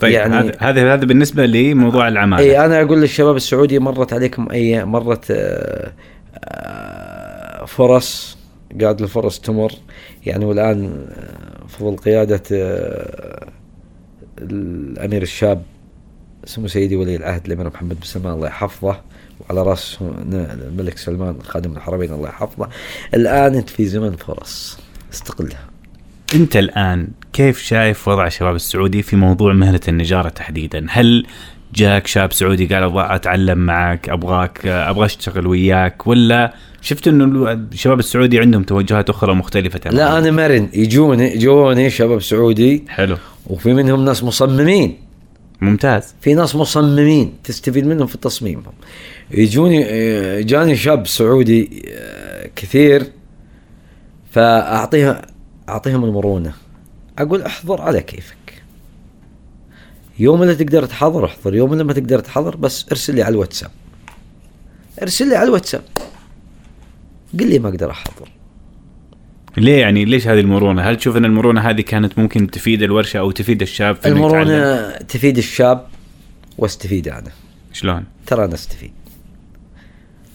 طيب يعني- هذا هذا بالنسبة لموضوع العمالة. اي أنا أقول للشباب السعودي مرت عليكم أي مرت آه، آه، فرص قاعد الفرص تمر. يعني والآن آه، فضل قيادة الأمير الشاب سمو سيدي ولي العهد الأمير محمد بن سلمان الله يحفظه وعلى رأس الملك سلمان خادم الحرمين الله يحفظه. الآن انت في زمن فرص استقلها. انت الآن كيف شايف وضع الشباب السعودي في موضوع مهنة النجارة تحديدا؟ هل جاك شاب سعودي قال أبغى أتعلم معك أبغاك أبغى أشتغل وياك ولا شفت إنه الشباب السعودي عندهم توجهات أخرى مختلفة تماما؟ لا أنا مرن. يجوني يجوني شباب سعودي. حلو. وفي منهم ناس مصممين. ممتاز. في ناس مصممين. تستفيد منهم في تصميمهم. يجوني جاني شاب سعودي آه، كثير فأعطيها أعطيهم المرونة. أقول أحضر على كيفك. يوم اللي تقدر تحضر أحضر يوم اللي ما تقدر تحضر بس ارسل لي على الواتساب. ارسل لي على الواتساب. قل لي ما أقدر أحضر. ليه يعني؟ ليش هذه المرونة؟ هل تشوف إن المرونة هذه كانت ممكن تفيد الورشة أو تفيد الشاب في؟ المرونة تفيد الشاب واستفيد أنا. شلون؟ ترى أنا أستفيد.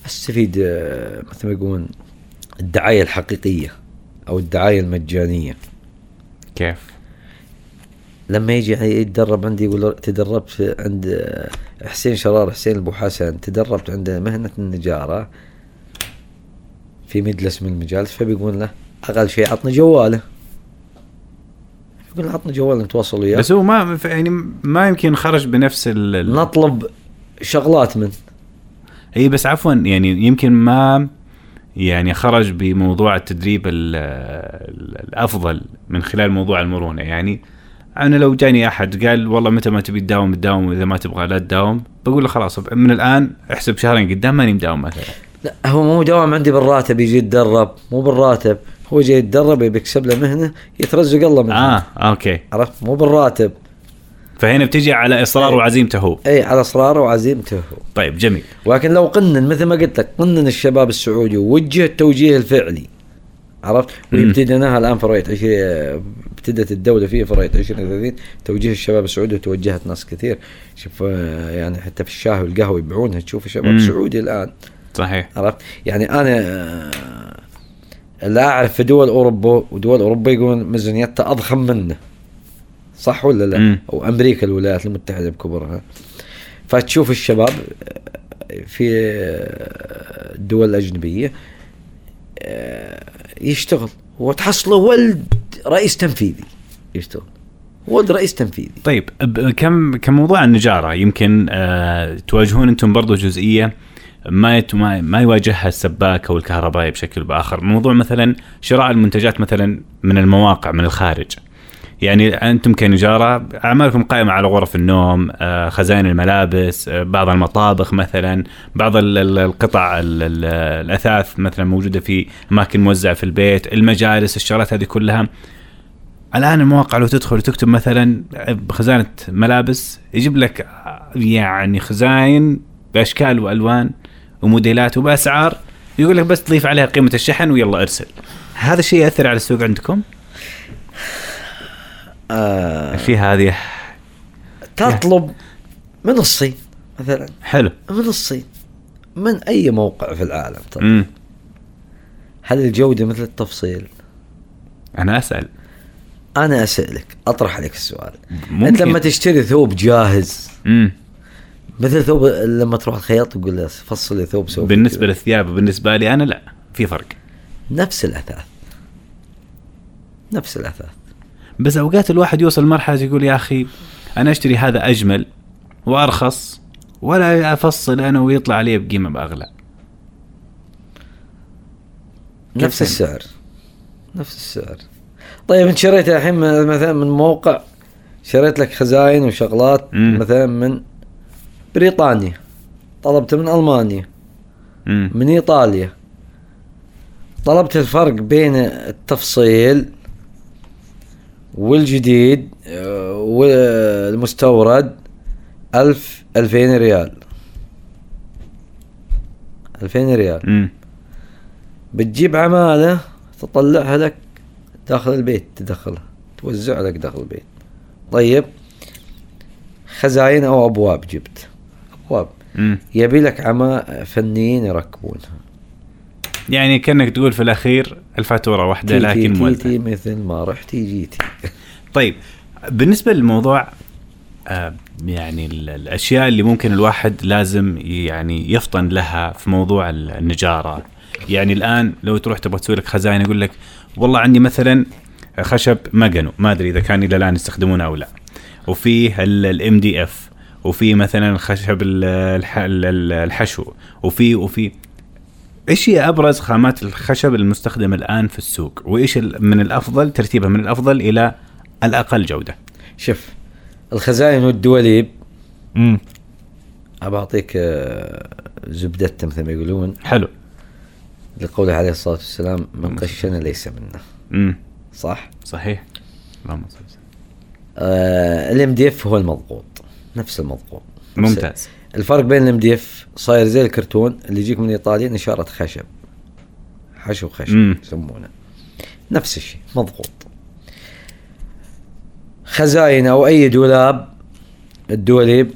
أستفيد آه، مثل ما يقولون الدعاية الحقيقية. أو الدعاية المجانية. كيف؟ لما يجي يتدرب عندي يقول تدربت في عند حسين شرار حسين أبو حسن تدربت عند مهنة النجارة في مجلس من المجالس فبيقول له أقل شيء عطني جواله. يقول له عطني جوال نتواصل وياه. بس هو ما يعني ما يمكن خرج بنفس ال نطلب شغلات منه إي بس عفوا يعني يمكن ما يعني خرج بموضوع التدريب ال- ال- الأفضل من خلال موضوع المرونة. يعني أنا لو جاني أحد قال والله متى ما تبي تداوم تداوم وإذا ما تبغى لا تداوم بقول له خلاص من الآن احسب شهرين قدام ماني مداوم مثلا. لا هو مو دوام عندي بالراتب يجي يتدرب مو بالراتب. هو جاي يتدرب يبي يكسب له مهنة يترزق الله منها. آه okay. عرفت؟ مو بالراتب. فهنا بتجي على إصرار إيه. وعزيمته. هو اي على اصراره وعزيمته. هو طيب جميل. ولكن لو قنن مثل ما قلت لك قنن الشباب السعودي ووجه التوجيه الفعلي عرفت؟ مم. وابتديناها الآن في رؤية 20 ابتدت الدولة فيه في رؤية 2030 توجيه الشباب السعودي وتوجهت ناس كثير. شوف آه، يعني حتى في الشاي والقهوة يبيعونها. تشوف شباب مم. سعودي الآن. صحيح. عرفت؟ يعني أنا آه، لا أعرف في دول أوروبا ودول أوروبا يقولون ميزانيتها أضخم منه. صح ولا لا؟ مم. أو أمريكا الولايات المتحدة بكبرها فتشوف الشباب في الدول الاجنبيه آه، يشتغل وتحصله ولد رئيس تنفيذي يشتغل ولد رئيس تنفيذي طيب كم كموضوع النجارة يمكن آه تواجهون أنتم برضو جزئية ما, ما يواجهها السباك أو الكهربائي بشكل بآخر، موضوع مثلا شراء المنتجات مثلا من المواقع من الخارج. يعني أنتم كنجارة أعمالكم قائمة على غرف النوم، آه خزائن الملابس، آه بعض المطابخ مثلا، بعض ال- ال- القطع ال- ال- الأثاث مثلا موجودة في أماكن موزعة في البيت، المجالس، الشغلات هذه كلها الآن المواقع لو تدخل وتكتب مثلا بخزانة ملابس يجيب لك يعني خزاين بأشكال وألوان وموديلات وبأسعار يقول لك بس تضيف عليها قيمة الشحن ويلا ارسل. هذا الشيء يأثر على السوق عندكم؟ آه في هذه تطلب من الصين مثلا. حلو. من الصين من أي موقع في العالم طبعا. هل الجودة مثل التفصيل؟ أنا أسأل. أنا أسألك أطرح عليك السؤال. ممكن. انت لما تشتري ثوب جاهز امم مثل ثوب لما تروح الخياط تقول له فصل لي ثوب سوي بالنسبة للثياب وبالنسبة لي أنا لا في فرق. نفس الأثاث. نفس الأثاث. بس أوقات الواحد يوصل مرحله يقول يا أخي أنا أشتري هذا أجمل وأرخص ولا أفصل أنا ويطلع علي بقيمة بأغلى. نفس كيف السعر. نفس السعر. طيب أنت شريت الحين مثلا من موقع شريت لك خزاين وشغلات مم. مثلا من بريطانيا طلبت من ألمانيا امم من إيطاليا. طلبت الفرق بين التفصيل والجديد آه، والمستورد ألف ألفين ريال. ألفين ريال. امم بتجيب عمالة تطلعها لك داخل البيت تدخلها توزع لك داخل البيت. طيب خزاين أو أبواب جبت. أبواب. امم يبي لك عما فنيين يركبونها. يعني كأنك تقول في الأخير الفاتورة واحدة لكن تيتي مثل ما رحتي جيتي طيب بالنسبة للموضوع آه، يعني ال- الأشياء اللي ممكن الواحد لازم يعني يفطن لها في موضوع ال- النجارة. يعني الآن لو تروح تبغى تسوي لك خزائن يقول لك والله عندي مثلا خشب مجنو ما أدري إذا كان إلى الآن يستخدمونه أو لا. وفيه الام دي اف وفي مثلا خشب ال- الح- ال- ال- الحشو وفي وفي إيش هي أبرز خامات الخشب المستخدمه الآن في السوق؟ وإيش من الأفضل ترتيبها من الأفضل إلى الأقل جودة؟ شوف الخزائن والدواليب. امم أبى أعطيك آه، زبدتها مثل ما يقولون. حلو. لقوله عليه الصلاة والسلام من غشنا ليس منا امم صح؟ صحيح. اللهم صل وسلم. آه ال MDF هو المضغوط نفس المضغوط. ممتاز. الفرق بين ال MDF صاير زي الكرتون اللي يجيك من إيطاليا نشارة خشب. حشو خشب. يسمونه. نفس الشيء مضغوط. خزاين أو أي دولاب الدوليب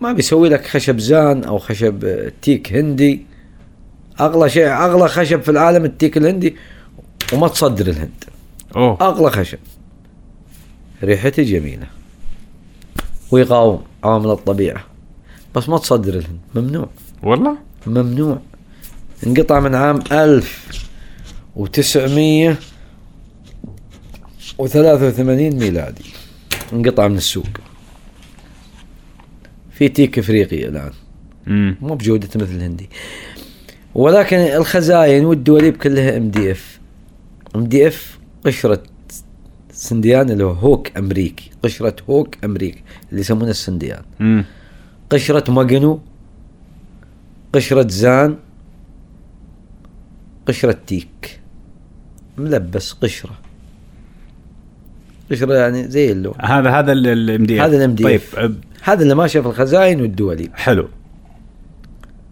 ما بيسوي لك خشب زان أو خشب تيك هندي. أغلى شيء أغلى خشب في العالم التيك الهندي وما تصدر الهند. أوه. أغلى خشب. ريحته جميلة. ويقاوم عوامل الطبيعة. بس ما تصدر الهند ممنوع. والله؟ ممنوع. انقطع من عام ألف وتسعمية وثلاثة وثمانين ميلادي. انقطع من السوق. في تيك افريقي الآن. مو بجودته مثل الهندي. ولكن الخزاين والدواليب كلها ام دي اف ام دي اف قشرة سنديان اللي هو oak أمريكي. قشرة oak أمريكي اللي يسمونه السنديان. قشرة ماجنو قشرة زان قشرة تيك. ملبس قشرة. قشرة يعني زي اللون. هذا هذا ال MD هذا ال MDF. طيب هذا اللي ماشي في الخزاين والدواليب حلو.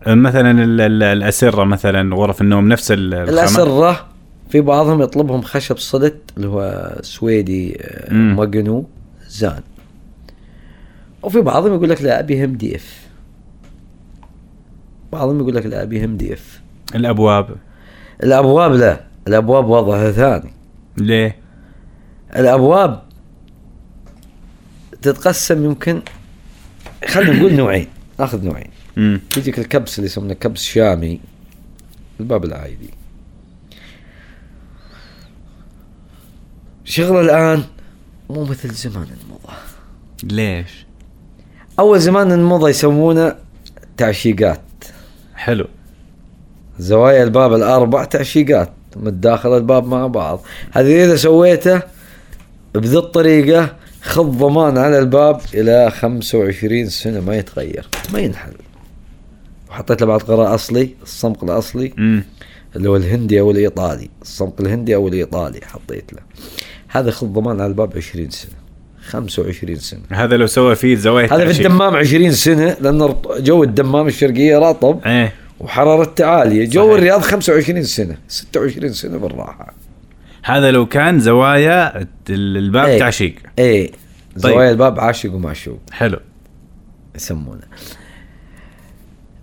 مثلا ال- ال- الأسرة مثلا غرف النوم نفس ال- الخامة؟ الأسرة في بعضهم يطلبهم خشب صلت اللي هو سويدي آه، مم. ماجنو زان. وفي بعضهم يقول لك لا أبي MDF. بعضهم يقول لك لا أبي MDF. الأبواب. الأبواب لا الأبواب وضعها ثاني. ليه؟ الأبواب تتقسم يمكن خلينا نقول نوعين ناخذ نوعين. امم يجيك الكبس اللي يسمونه كبس شامي الباب العادي. شغلة الآن مو مثل زمان المضى ليش؟ أول زمان المضى يسمونه تعشيقات. حلو. زوايا الباب الأربع تعشيقات متداخل الباب مع بعض. هذه إذا سويته بذي الطريقة خذ ضمان على الباب إلى 25 سنة ما يتغير ما ينحل. وحطيت له بعد قراء أصلي الصمغ الأصلي امم اللي هو الهندي أو الإيطالي. الصمغ الهندي أو الإيطالي حطيت له. هذا خذ ضمان على الباب 20 سنة. 25 سنة. هذا لو سوى فيه زوايا هذا في. الدمام 20 سنة لأن جو الدمام الشرقية رطب إيه. وحرارته عالية. جو صحيح. الرياض 25 سنة 26 سنة بالراحة. هذا لو كان زوايا ال- الباب إيه. تعشيق. إيه. طيب. زوايا الباب عاشق ومعشوق حلو. يسمونه.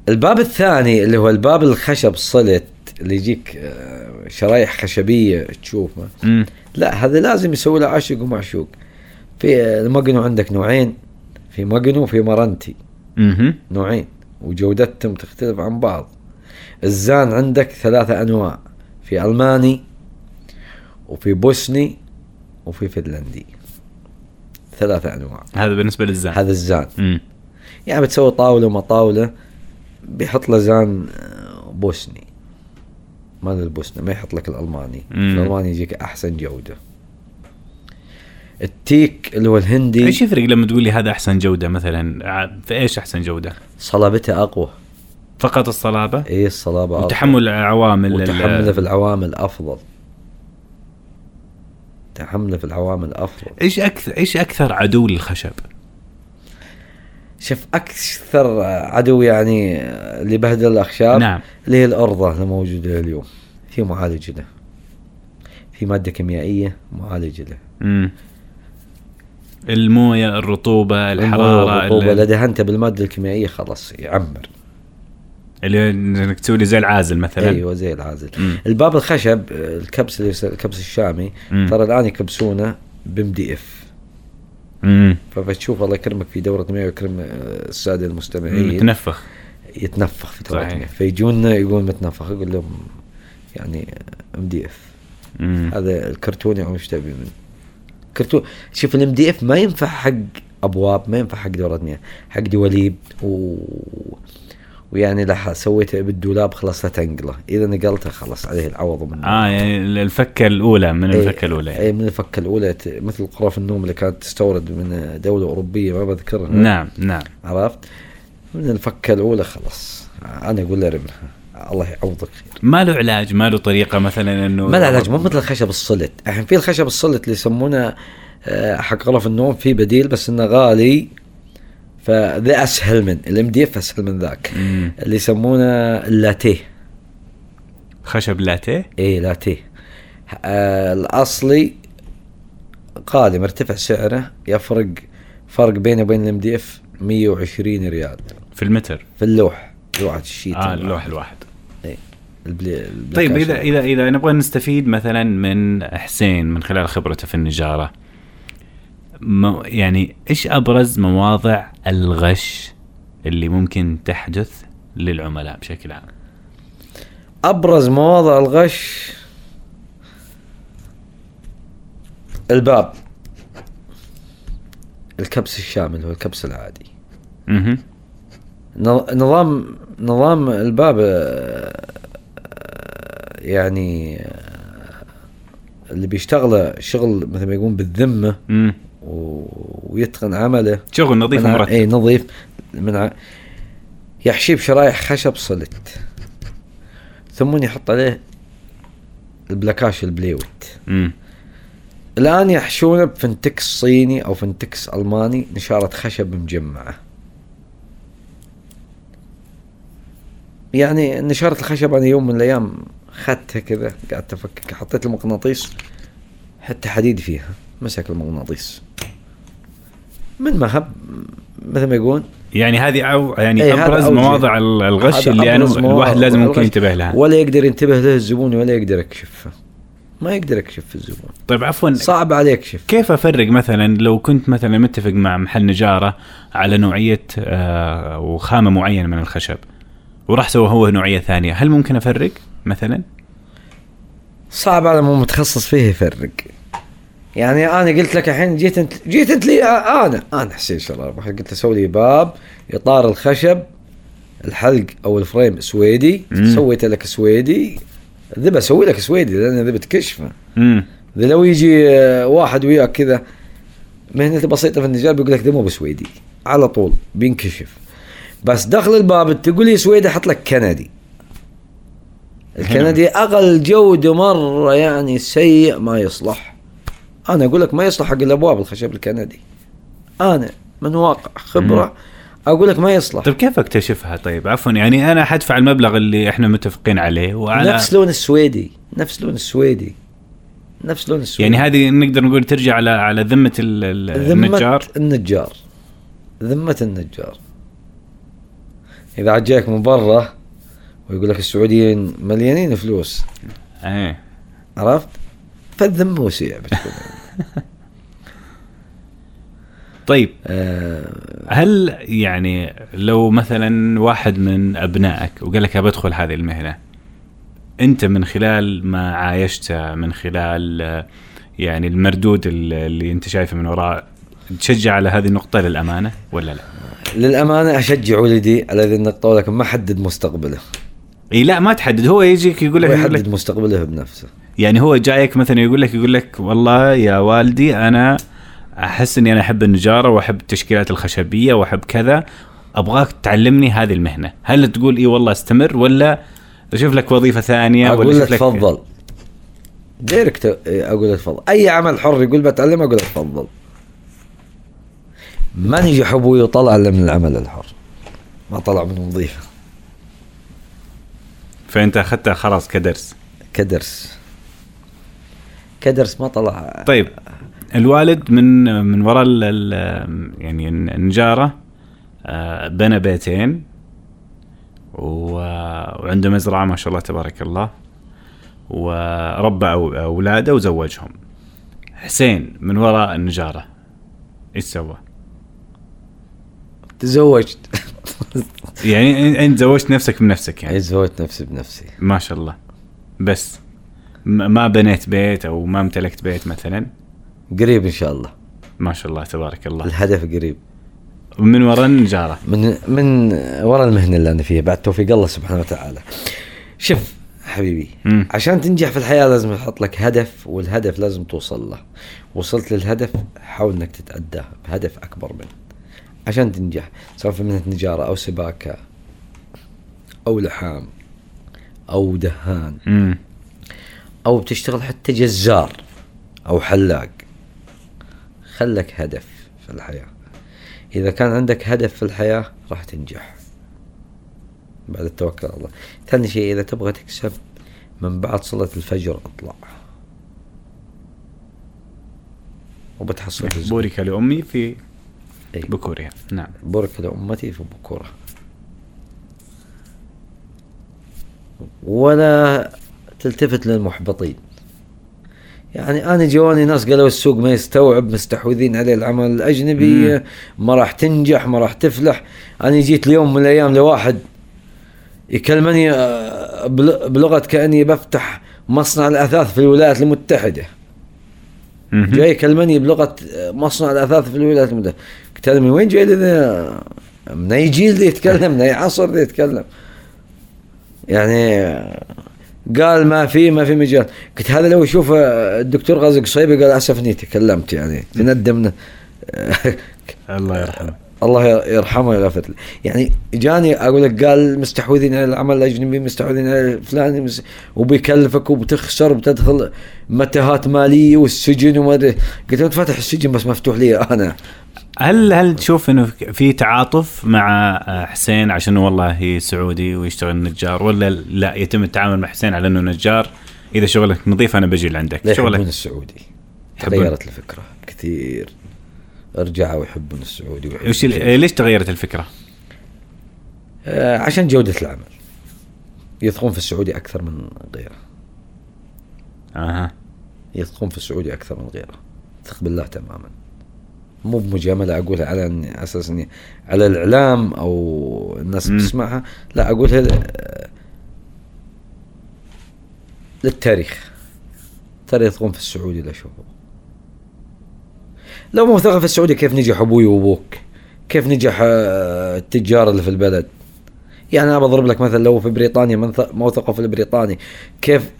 الباب الثاني اللي هو الباب الخشب صلت اللي يجيك آه، شرايح خشبية تشوفه لا هذا لازم يسوي له عاشق ومعشوق في الماجنو عندك نوعين في ماجنو وفي مرنتي. أها نوعين وجودتهم تختلف عن بعض. الزان عندك ثلاثة أنواع في ألماني وفي بوسني وفي فنلندي. ثلاثة أنواع. هذا بالنسبة للزان. هذا الزان. امم يعني بتسوي طاولة ما طاولة بيحط له زان آه، بوسني. مال البوسني ما يحط لك الألماني. مم. الألماني يجيك أحسن جودة. التيك اللي هو الهندي. إيش يفرق لما تقول لي هذا أحسن جودة مثلا في إيش أحسن جودة؟ صلابته أقوى. فقط الصلابة؟ إيه الصلابة أقوى. وتحمل عوامل ال- وتحمله في العوامل أفضل. تحمله في العوامل أفضل. إيش أكثر إيش أكثر عدو للخشب؟ شوف أكثر عدو يعني اللي بهدل الأخشاب نعم. اللي هي الأرضة الموجوده اليوم. في معالج له. في مادة كيميائية معالج له. امم الموية الرطوبة الحرارة الرطوبه ال- إذا دهنته بالمادة الكيميائية خلاص يعمر. اللي إنك تسوي لي زي العازل مثلا. أيوه زي العازل. مم. الباب الخشب الكبس اللي الكبس الشامي مم. ترى الآن يكبسونه بام دي إف. امم فبتشوف الله يكرمك في دورة مياه ويكرم آه، السادة المستمعين. متنفخ. يتنفخ في دورة. مياه. فيجونا يقول متنفخ أقول لهم يعني MDF. هذا الكرتون يعني وش تبي منه. كرتون. شوف ال MDF ما ينفع حق أبواب ما ينفع حق دورة مياه حق دواليب و ويعني لح سويته بالدولاب خلاص لا تنقله. إذا نقلته خلاص عليه العوض منه. آه يعني الفكة الأولى من إيه، الفكة الأولى يعني. اي من الفكة الأولى مثل غرف النوم اللي كانت تستورد من دولة أوروبية ما بذكرها. نعم نعم. عرفت؟ من الفكة الأولى خلاص. أنا أقول له ارمها الله يعوضك خير. ما له علاج ما له طريقة مثلا إنه ما له علاج مو مثل الخشب الصلت. الحين في الخشب الصلت اللي يسمونه آه، حق غرف النوم في بديل بس إنه غالي فذا أسهل من الام دي اف أسهل من ذاك. مم. اللي يسمونه اللاتيه. خشب لاتيه؟ إيه لاتيه. آه الأصلي غالي مرتفع سعره يفرق فرق بينه وبين ال MDF 120 ريال. في المتر؟ في اللوح لوحة ال sheet آه اللوح الواحد. طيب اذا. اذا إذا نبغى نستفيد مثلا من حسين من خلال خبرته في النجارة يعني إيش أبرز مواضع الغش اللي ممكن تحدث للعملاء بشكل عام؟ أبرز مواضع الغش الباب الكبس الشامل هو الكبس العادي أها نظام نظام الباب آه، يعني آه، اللي بيشتغله شغل مثل ما يقولون بالذمة ويتقن عمله. شغل نظيف ومرتب اي نظيف. من ع... يحشيه بشرايح خشب صلت. ثم يحط عليه البلاكاش ال plywood. امم الآن يحشونه بفنتكس صيني أو فنتكس ألماني نشارة خشب مجمعة. يعني نشارة الخشب أنا يوم من الأيام اخذتها كذا قعدت أفكك حطيت المغناطيس حتى حديد فيها مسك المغناطيس. من مهب مثل ما يقول يعني هذه أو يعني إيه، أبرز. مواضع ال- الغش اللي أنا الواحد لازم ممكن. ينتبه لها. ولا يقدر ينتبه له الزبون ولا يقدر يكشفه ما يقدر يكشف الزبون. طيب عفوا صعب عليه يكشف. كيف أفرق مثلا لو كنت مثلا متفق مع محل نجارة على نوعية آه وخامة معينة من الخشب وراح سوى هو نوعية ثانية هل ممكن أفرق؟ مثلا؟ صعب على مو متخصص فيه يفرق. يعني أنا قلت لك الحين جيت أنت جيت أنت لي أنا أنا حسين شراب قلت له سوي لي باب إطار الخشب الحلق أو ال frame سويدي. مم. سويت لك سويدي. ذبه أسوي لك سويدي لأن ذبه كشفة. امم إذا لو يجي آه، واحد وياك كذا مهنته بسيطة في النجار بيقول لك ده مو بسويدي. على طول بينكشف. بس داخل الباب تقول لي سويدي أحط لك كندي. الكندي أقل جودة مرة يعني سيء ما يصلح. أنا أقول لك ما يصلح حق الأبواب الخشب الكندي. أنا من واقع خبرة أقول لك ما يصلح. طيب كيف أكتشفها؟ طيب عفوا يعني أنا حدفع المبلغ اللي إحنا متفقين عليه وعلى نفس لون السويدي نفس لون السويدي نفس لون السويدي. يعني هذه نقدر نقول ترجع على على ذمة ال- ال- ذمة النجار؟ النجار. ذمة النجار. إذا عاد جايك من برا ويقول لك السعوديين مليانين فلوس. إيه. عرفت؟ فالذمة وسيع بتكون طيب. آه. هل يعني لو مثلا واحد من أبنائك وقال لك أبى أدخل هذه المهنة أنت من خلال ما عايشته من خلال آه، يعني المردود اللي أنت شايفه من وراء تشجع على هذه النقطة للأمانة ولا لا؟ للأمانة أشجع ولدي على هذه النقطة ولكن ما حدد مستقبله. إي لا ما تحدد. هو يجيك يقول لك, يحدد لك مستقبله بنفسه. يعني هو جايك مثلا يقول لك يقول لك والله يا والدي أنا أحس إني أنا أحب النجارة وأحب التشكيلات الخشبية وأحب كذا. أبغاك تعلمني هذه المهنة. هل تقول إي والله أستمر؟ ولا أشوف لك وظيفة ثانية؟ ولا أشوف لك تفضل. direct أقول له تفضل. أي عمل حر يقول بتعلم أقول له تفضل. ما نجح أبوي وطلع إلا من العمل الحر؟ ما طلع من وظيفة. فأنت أخذتها خلاص كدرس. كدرس. كدرس ما طلع. طيب الوالد من من وراء يعني النجارة آه، بنى بيتين وعنده مزرعة ما شاء الله تبارك الله وربى أولاده وزوجهم. حسين من وراء النجارة إيش سوى؟ تزوجت. يعني انت زوجت نفسك بنفسك يعني. تزوجت نفسي بنفسي. ما شاء الله. بس. ما بنيت بيت أو ما امتلكت بيت مثلا؟ قريب إن شاء الله. ما شاء الله تبارك الله. الهدف قريب. ومن وراء النجارة؟ من من ورا المهنة اللي أنا فيها. بعد توفيق الله سبحانه وتعالى. شوف حبيبي مم. عشان تنجح في الحياة لازم تحط لك هدف والهدف لازم توصل له. وصلت للهدف حاول إنك تتأداه بهدف أكبر منه. عشان تنجح سواء في مهنة نجارة أو سباكة أو لحام أو دهان امم أو بتشتغل حتى جزار أو حلاق خلك هدف في الحياة. إذا كان عندك هدف في الحياة راح تنجح. بعد التوكل على الله. ثاني شيء إذا تبغى تكسب من بعد صلاة الفجر اطلع. وبتحصل بورك لأمي في أي. بكورها نعم. بورك لأمتي في بكورة. ولا تلتفت للمحبطين. يعني أنا جواني ناس قالوا السوق ما يستوعب مستحوذين عليه العمل الأجنبي مم. ما راح تنجح ما راح تفلح. أنا جيت اليوم من الأيام لواحد يكلمني آه، بل- بلغة كأني بفتح مصنع الأثاث في الولايات المتحدة. جاي يكلمني بلغة مصنع الأثاث في الولايات المتحدة. له من وين جاي ذا؟ من أي جيل ذي يتكلم؟ من أي عصر ذي يتكلم؟ يعني قال ما في ما في مجال. قلت هذا لو يشوف الدكتور غازي قصيبي قال أسف إني تكلمت يعني تندم الله يرحمه. الله يرحمه ويغفر له. يعني جاني أقول لك قال مستحوذين على العمل الاجنبي مستحوذين على الفلاني مس- وبيكلفك وبتخسر وبتدخل متاهات مالية والسجن وما أدري. قلت له فاتح السجن بس مفتوح لي أنا. هل هل تشوف إنه في تعاطف مع آه، حسين عشان والله سعودي ويشتغل نجار ولا لا يتم التعامل مع حسين على إنه نجار؟ إذا شغلك نظيف أنا بجي لعندك. شغلك؟ السعودي. تغيرت الفكرة كثير. رجعوا يحبون السعودي ويحبون وش ليش تغيرت الفكرة؟ آه، عشان جودة العمل. يثقون في السعودي أكثر من غيره. أها. يثقون في السعودي أكثر من غيره. ثق بالله تماما. مو بمجاملة اقولها على إني- أساس إني على الإعلام أو الناس مم. بتسمعها لا اقولها ل- للتاريخ. ترى يثقون في السعودي لا شوفوا. لو مو في السعودي كيف نجح أبوي وأبوك؟ كيف نجح آه، التجار اللي في البلد؟ يعني أنا بضرب لك مثل لو في بريطانيا وثقوا في البريطاني كيف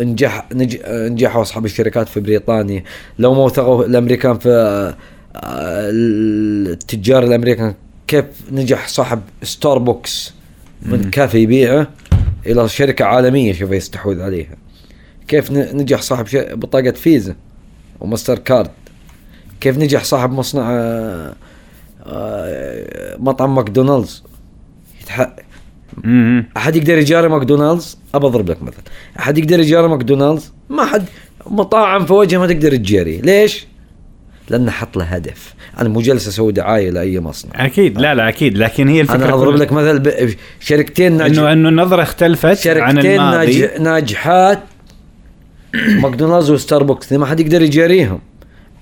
نجح نج... نجحوا أصحاب الشركات في بريطانيا؟ لو ما وثقوا الأمريكان في التجار الأمريكان كيف نجح صاحب ستاربكس من. كافي يبيعه إلى شركة عالمية؟ شوف يستحوذ عليها. كيف نجح صاحب. بطاقة فيزا وماستر كارد؟ كيف نجح صاحب مصنع آه، آه، مطعم ماكدونالدز؟ أحد يقدر يجاري ماكدونالدز؟ أبى أضرب لك مثل. أحد يقدر يجاري ماكدونالدز؟ ما حد. مطاعم في وجهه ما تقدر تجاري ليش؟ لأنه حط له هدف. أنا مو جالس أسوي دعاية لأي مصنع. أكيد. لا لا أكيد. لكن هي الفكرة أنا أضرب لك مثل ب... شركتين ناج... انه إنه النظرة اختلفت عن شركتين الماضي. ناج... ناجحات ماكدونالدز وستاربكس ما حد يقدر يجاريهم.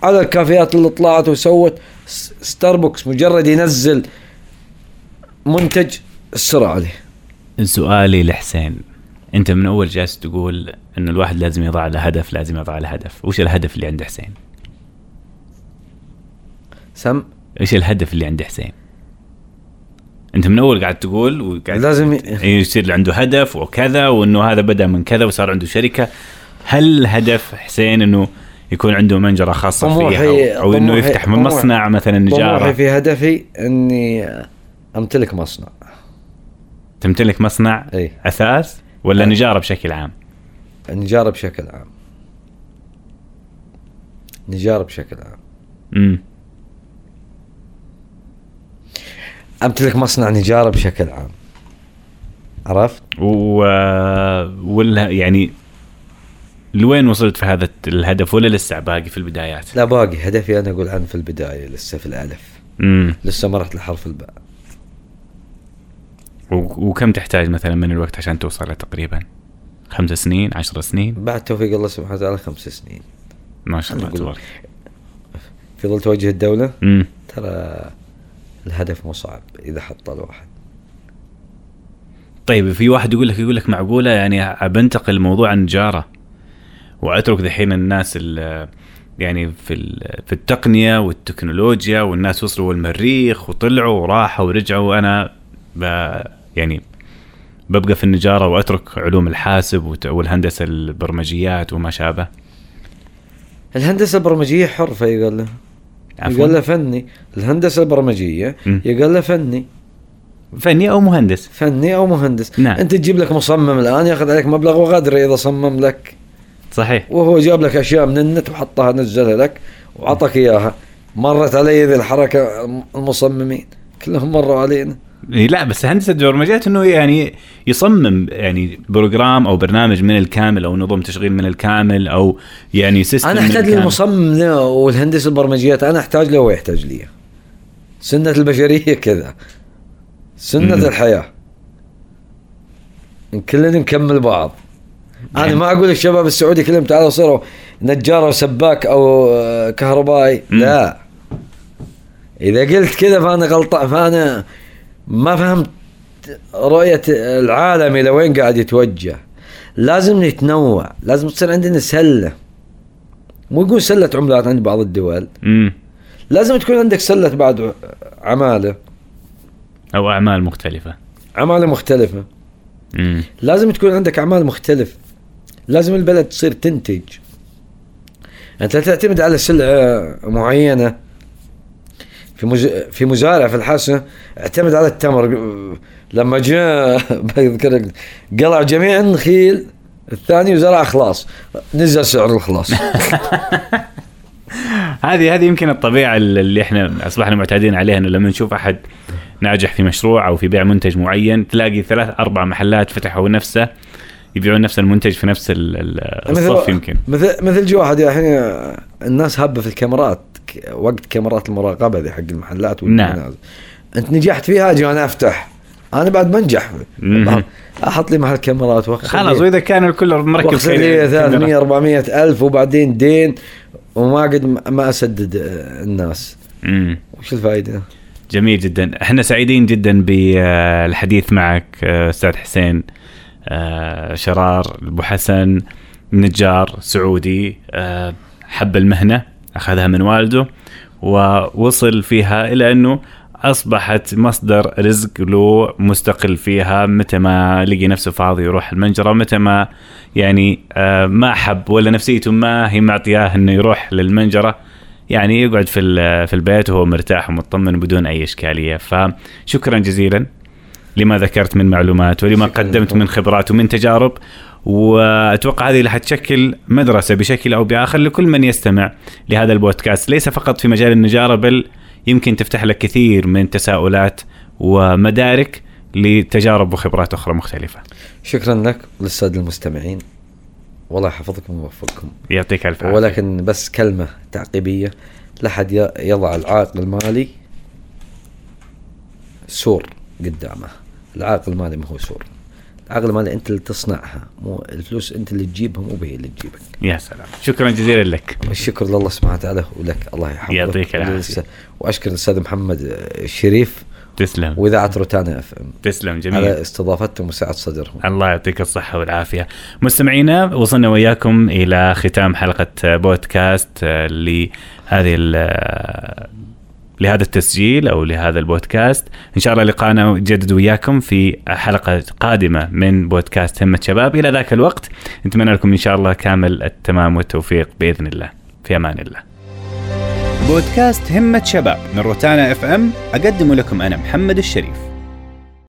على الكافيات اللي طلعت وسوت ستاربكس مجرد ينزل منتج السرعة عليه سؤالي لحسين. أنت من أول جالس تقول إنه الواحد لازم يضع له هدف لازم يضع له هدف. وش الهدف اللي عند حسين؟ سم؟ إيش الهدف اللي عند حسين؟ أنت من أول قاعد تقول وقاعد لازم ي- يصير عنده هدف وكذا وإنه هذا بدأ من كذا وصار عنده شركة. هل هدف حسين إنه يكون عنده منجرة خاصة فيها أو, أو إنه يفتح من طموح- مصنع مثلا طموحي نجاره في هدفي إني أمتلك مصنع. تمتلك مصنع إي. اثاث ولا أي. نجارة بشكل عام؟ نجارة بشكل عام. نجارة بشكل عام. امم امتلك مصنع نجارة بشكل عام عرفت؟ و... ولا يعني لوين وصلت في هذا الهدف ولا لسه باقي في البدايات؟ لا باقي هدفي أنا أقول عنه في البداية لسه في الألف امم لسه ما رحت لحرف الباء و... وكم تحتاج مثلا من الوقت عشان توصل له تقريبا؟ خمس سنين، عشر سنين؟ بعد توفيق الله سبحانه وتعالى خمس سنين ما شاء الله تبارك في ظل توجه الدولة امم ترى الهدف مو صعب إذا حط الواحد طيب في واحد يقول لك يقول لك معقولة؟ يعني بنتقل موضوع النجاره وأترك دحين الناس ال- يعني في في التقنية والتكنولوجيا والناس وصلوا المريخ وطلعوا وراحوا ورجعوا. وأنا ب يعني ببقى في النجارة وأترك علوم الحاسب والهندسة البرمجيات وما شابه. الهندسة البرمجية حرفه يقال له. يقال له فني. الهندسة البرمجية. يقال له فني. فني أو مهندس. فني أو مهندس. نعم. أنت تجيب لك مصمم الآن ياخذ عليك مبلغ وغدر إذا صمم لك. صحيح. وهو جاب لك أشياء من النت وحطها نزلها لك وعطاك إياها. مرت علي ذي الحركة المصممين. كلهم مروا علينا. لا بس هندسة البرمجيات إنه يعني يصمم يعني program أو برنامج من الكامل أو نظم تشغيل من الكامل أو يعني system أنا أحتاج. للمصمم والهندسة البرمجيات أنا أحتاج له وهو يحتاج لي سنة البشرية كذا سنة. الحياة كلنا نكمل بعض أنا يعني- ما أقول الشباب السعودي كلهم تعالوا صيروا نجار أو سباك أو آه، كهربائي. لا إذا قلت كذا فأنا غلطان فأنا ما فهمت رؤية العالم إلى وين قاعد يتوجه. لازم نتنوع لازم تصير عندنا سلة. مو يقول سلة عملات عند بعض الدول. امم لازم تكون عندك سلة بعد عمالة. أو أعمال مختلفة. اعمال مختلفة. امم لازم تكون عندك أعمال مختلفه لازم البلد تصير تنتج. أنت لا تعتمد على سلعه معينة. في مز... في مزارع في الحسن اعتمد على التمر. لما جاء بذكرك قلع جميع النخيل الثاني وزرع خلاص. نزل سعر الخلاص هذه هذه يمكن الطبيعة اللي إحنا أصبحنا معتادين عليها إنه لما نشوف أحد ناجح في مشروع أو في بيع منتج معين تلاقي ثلاث أربع محلات فتحوا نفسه يبيعون نفس المنتج في نفس ال- ال- الصف يمكن. مثل مثل جو واحد الحين الناس هبة في الكاميرات. وقت كاميرات المراقبة ذي حق المحلات نعم. والمنازل. أنت نجحت فيها أجي أنا أفتح أنا بعد بنجح. أحط لي محل كاميرات خلاص وإذا كان الكل مركب وأخذ لي 300 400 ألف وبعدين دين وما قد ما أسدد آه، الناس امم وش الفائدة؟ جميل جدا إحنا سعيدين جدا بالحديث معك آه، أستاذ حسين آه، شرار أبو حسن نجار سعودي حب المهنة أخذها من والده ووصل فيها إلى أنه أصبحت مصدر رزق له مستقل فيها متى ما لقي نفسه فاضي يروح المنجرة متى ما يعني آه، ما حب ولا نفسيته ما هي معطياه إنه يروح للمنجرة يعني يقعد في ال- في البيت وهو مرتاح ومطمن بدون أي إشكالية فشكرا جزيلا لما ذكرت من معلومات ولما قدمت. من خبرات ومن تجارب وأتوقع هذه اللي حتشكل مدرسة بشكل أو بآخر لكل من يستمع لهذا البودكاست. ليس فقط في مجال النجارة بل يمكن تفتح لك كثير من تساؤلات ومدارك لتجارب وخبرات أخرى مختلفة. شكرا لك وللساده المستمعين. والله يحفظكم ويوفقكم. يعطيك ألف عافية. ولكن بس كلمة تعقيبية. لا حد يضع العائق المالي سور قدامه. العائق المالي ما هو سور. العائق المالي أنت اللي تصنعها مو الفلوس أنت اللي تجيبها مو هي اللي تجيبك. يا سلام. شكرا جزيلا لك. والشكر لله سبحانه وتعالى ولك. الله يحفظك. يعطيك العافية. وللس- وأشكر الأستاذ محمد الشريف تسلم. وإذاعة روتانا FM. تسلم جميل. على استضافتهم وسعة صدرهم. الله يعطيك الصحة والعافية. مستمعينا وصلنا وياكم إلى ختام حلقة بودكاست لهذه ال- لهذا التسجيل أو لهذا البودكاست. إن شاء الله لقانا يجدد وياكم في حلقة قادمة من بودكاست همة شباب. إلى ذاك الوقت نتمنى لكم إن شاء الله كامل التمام والتوفيق بإذن الله. في أمان الله. بودكاست همة شباب من روتانا إف إم أقدم لكم أنا محمد الشريف.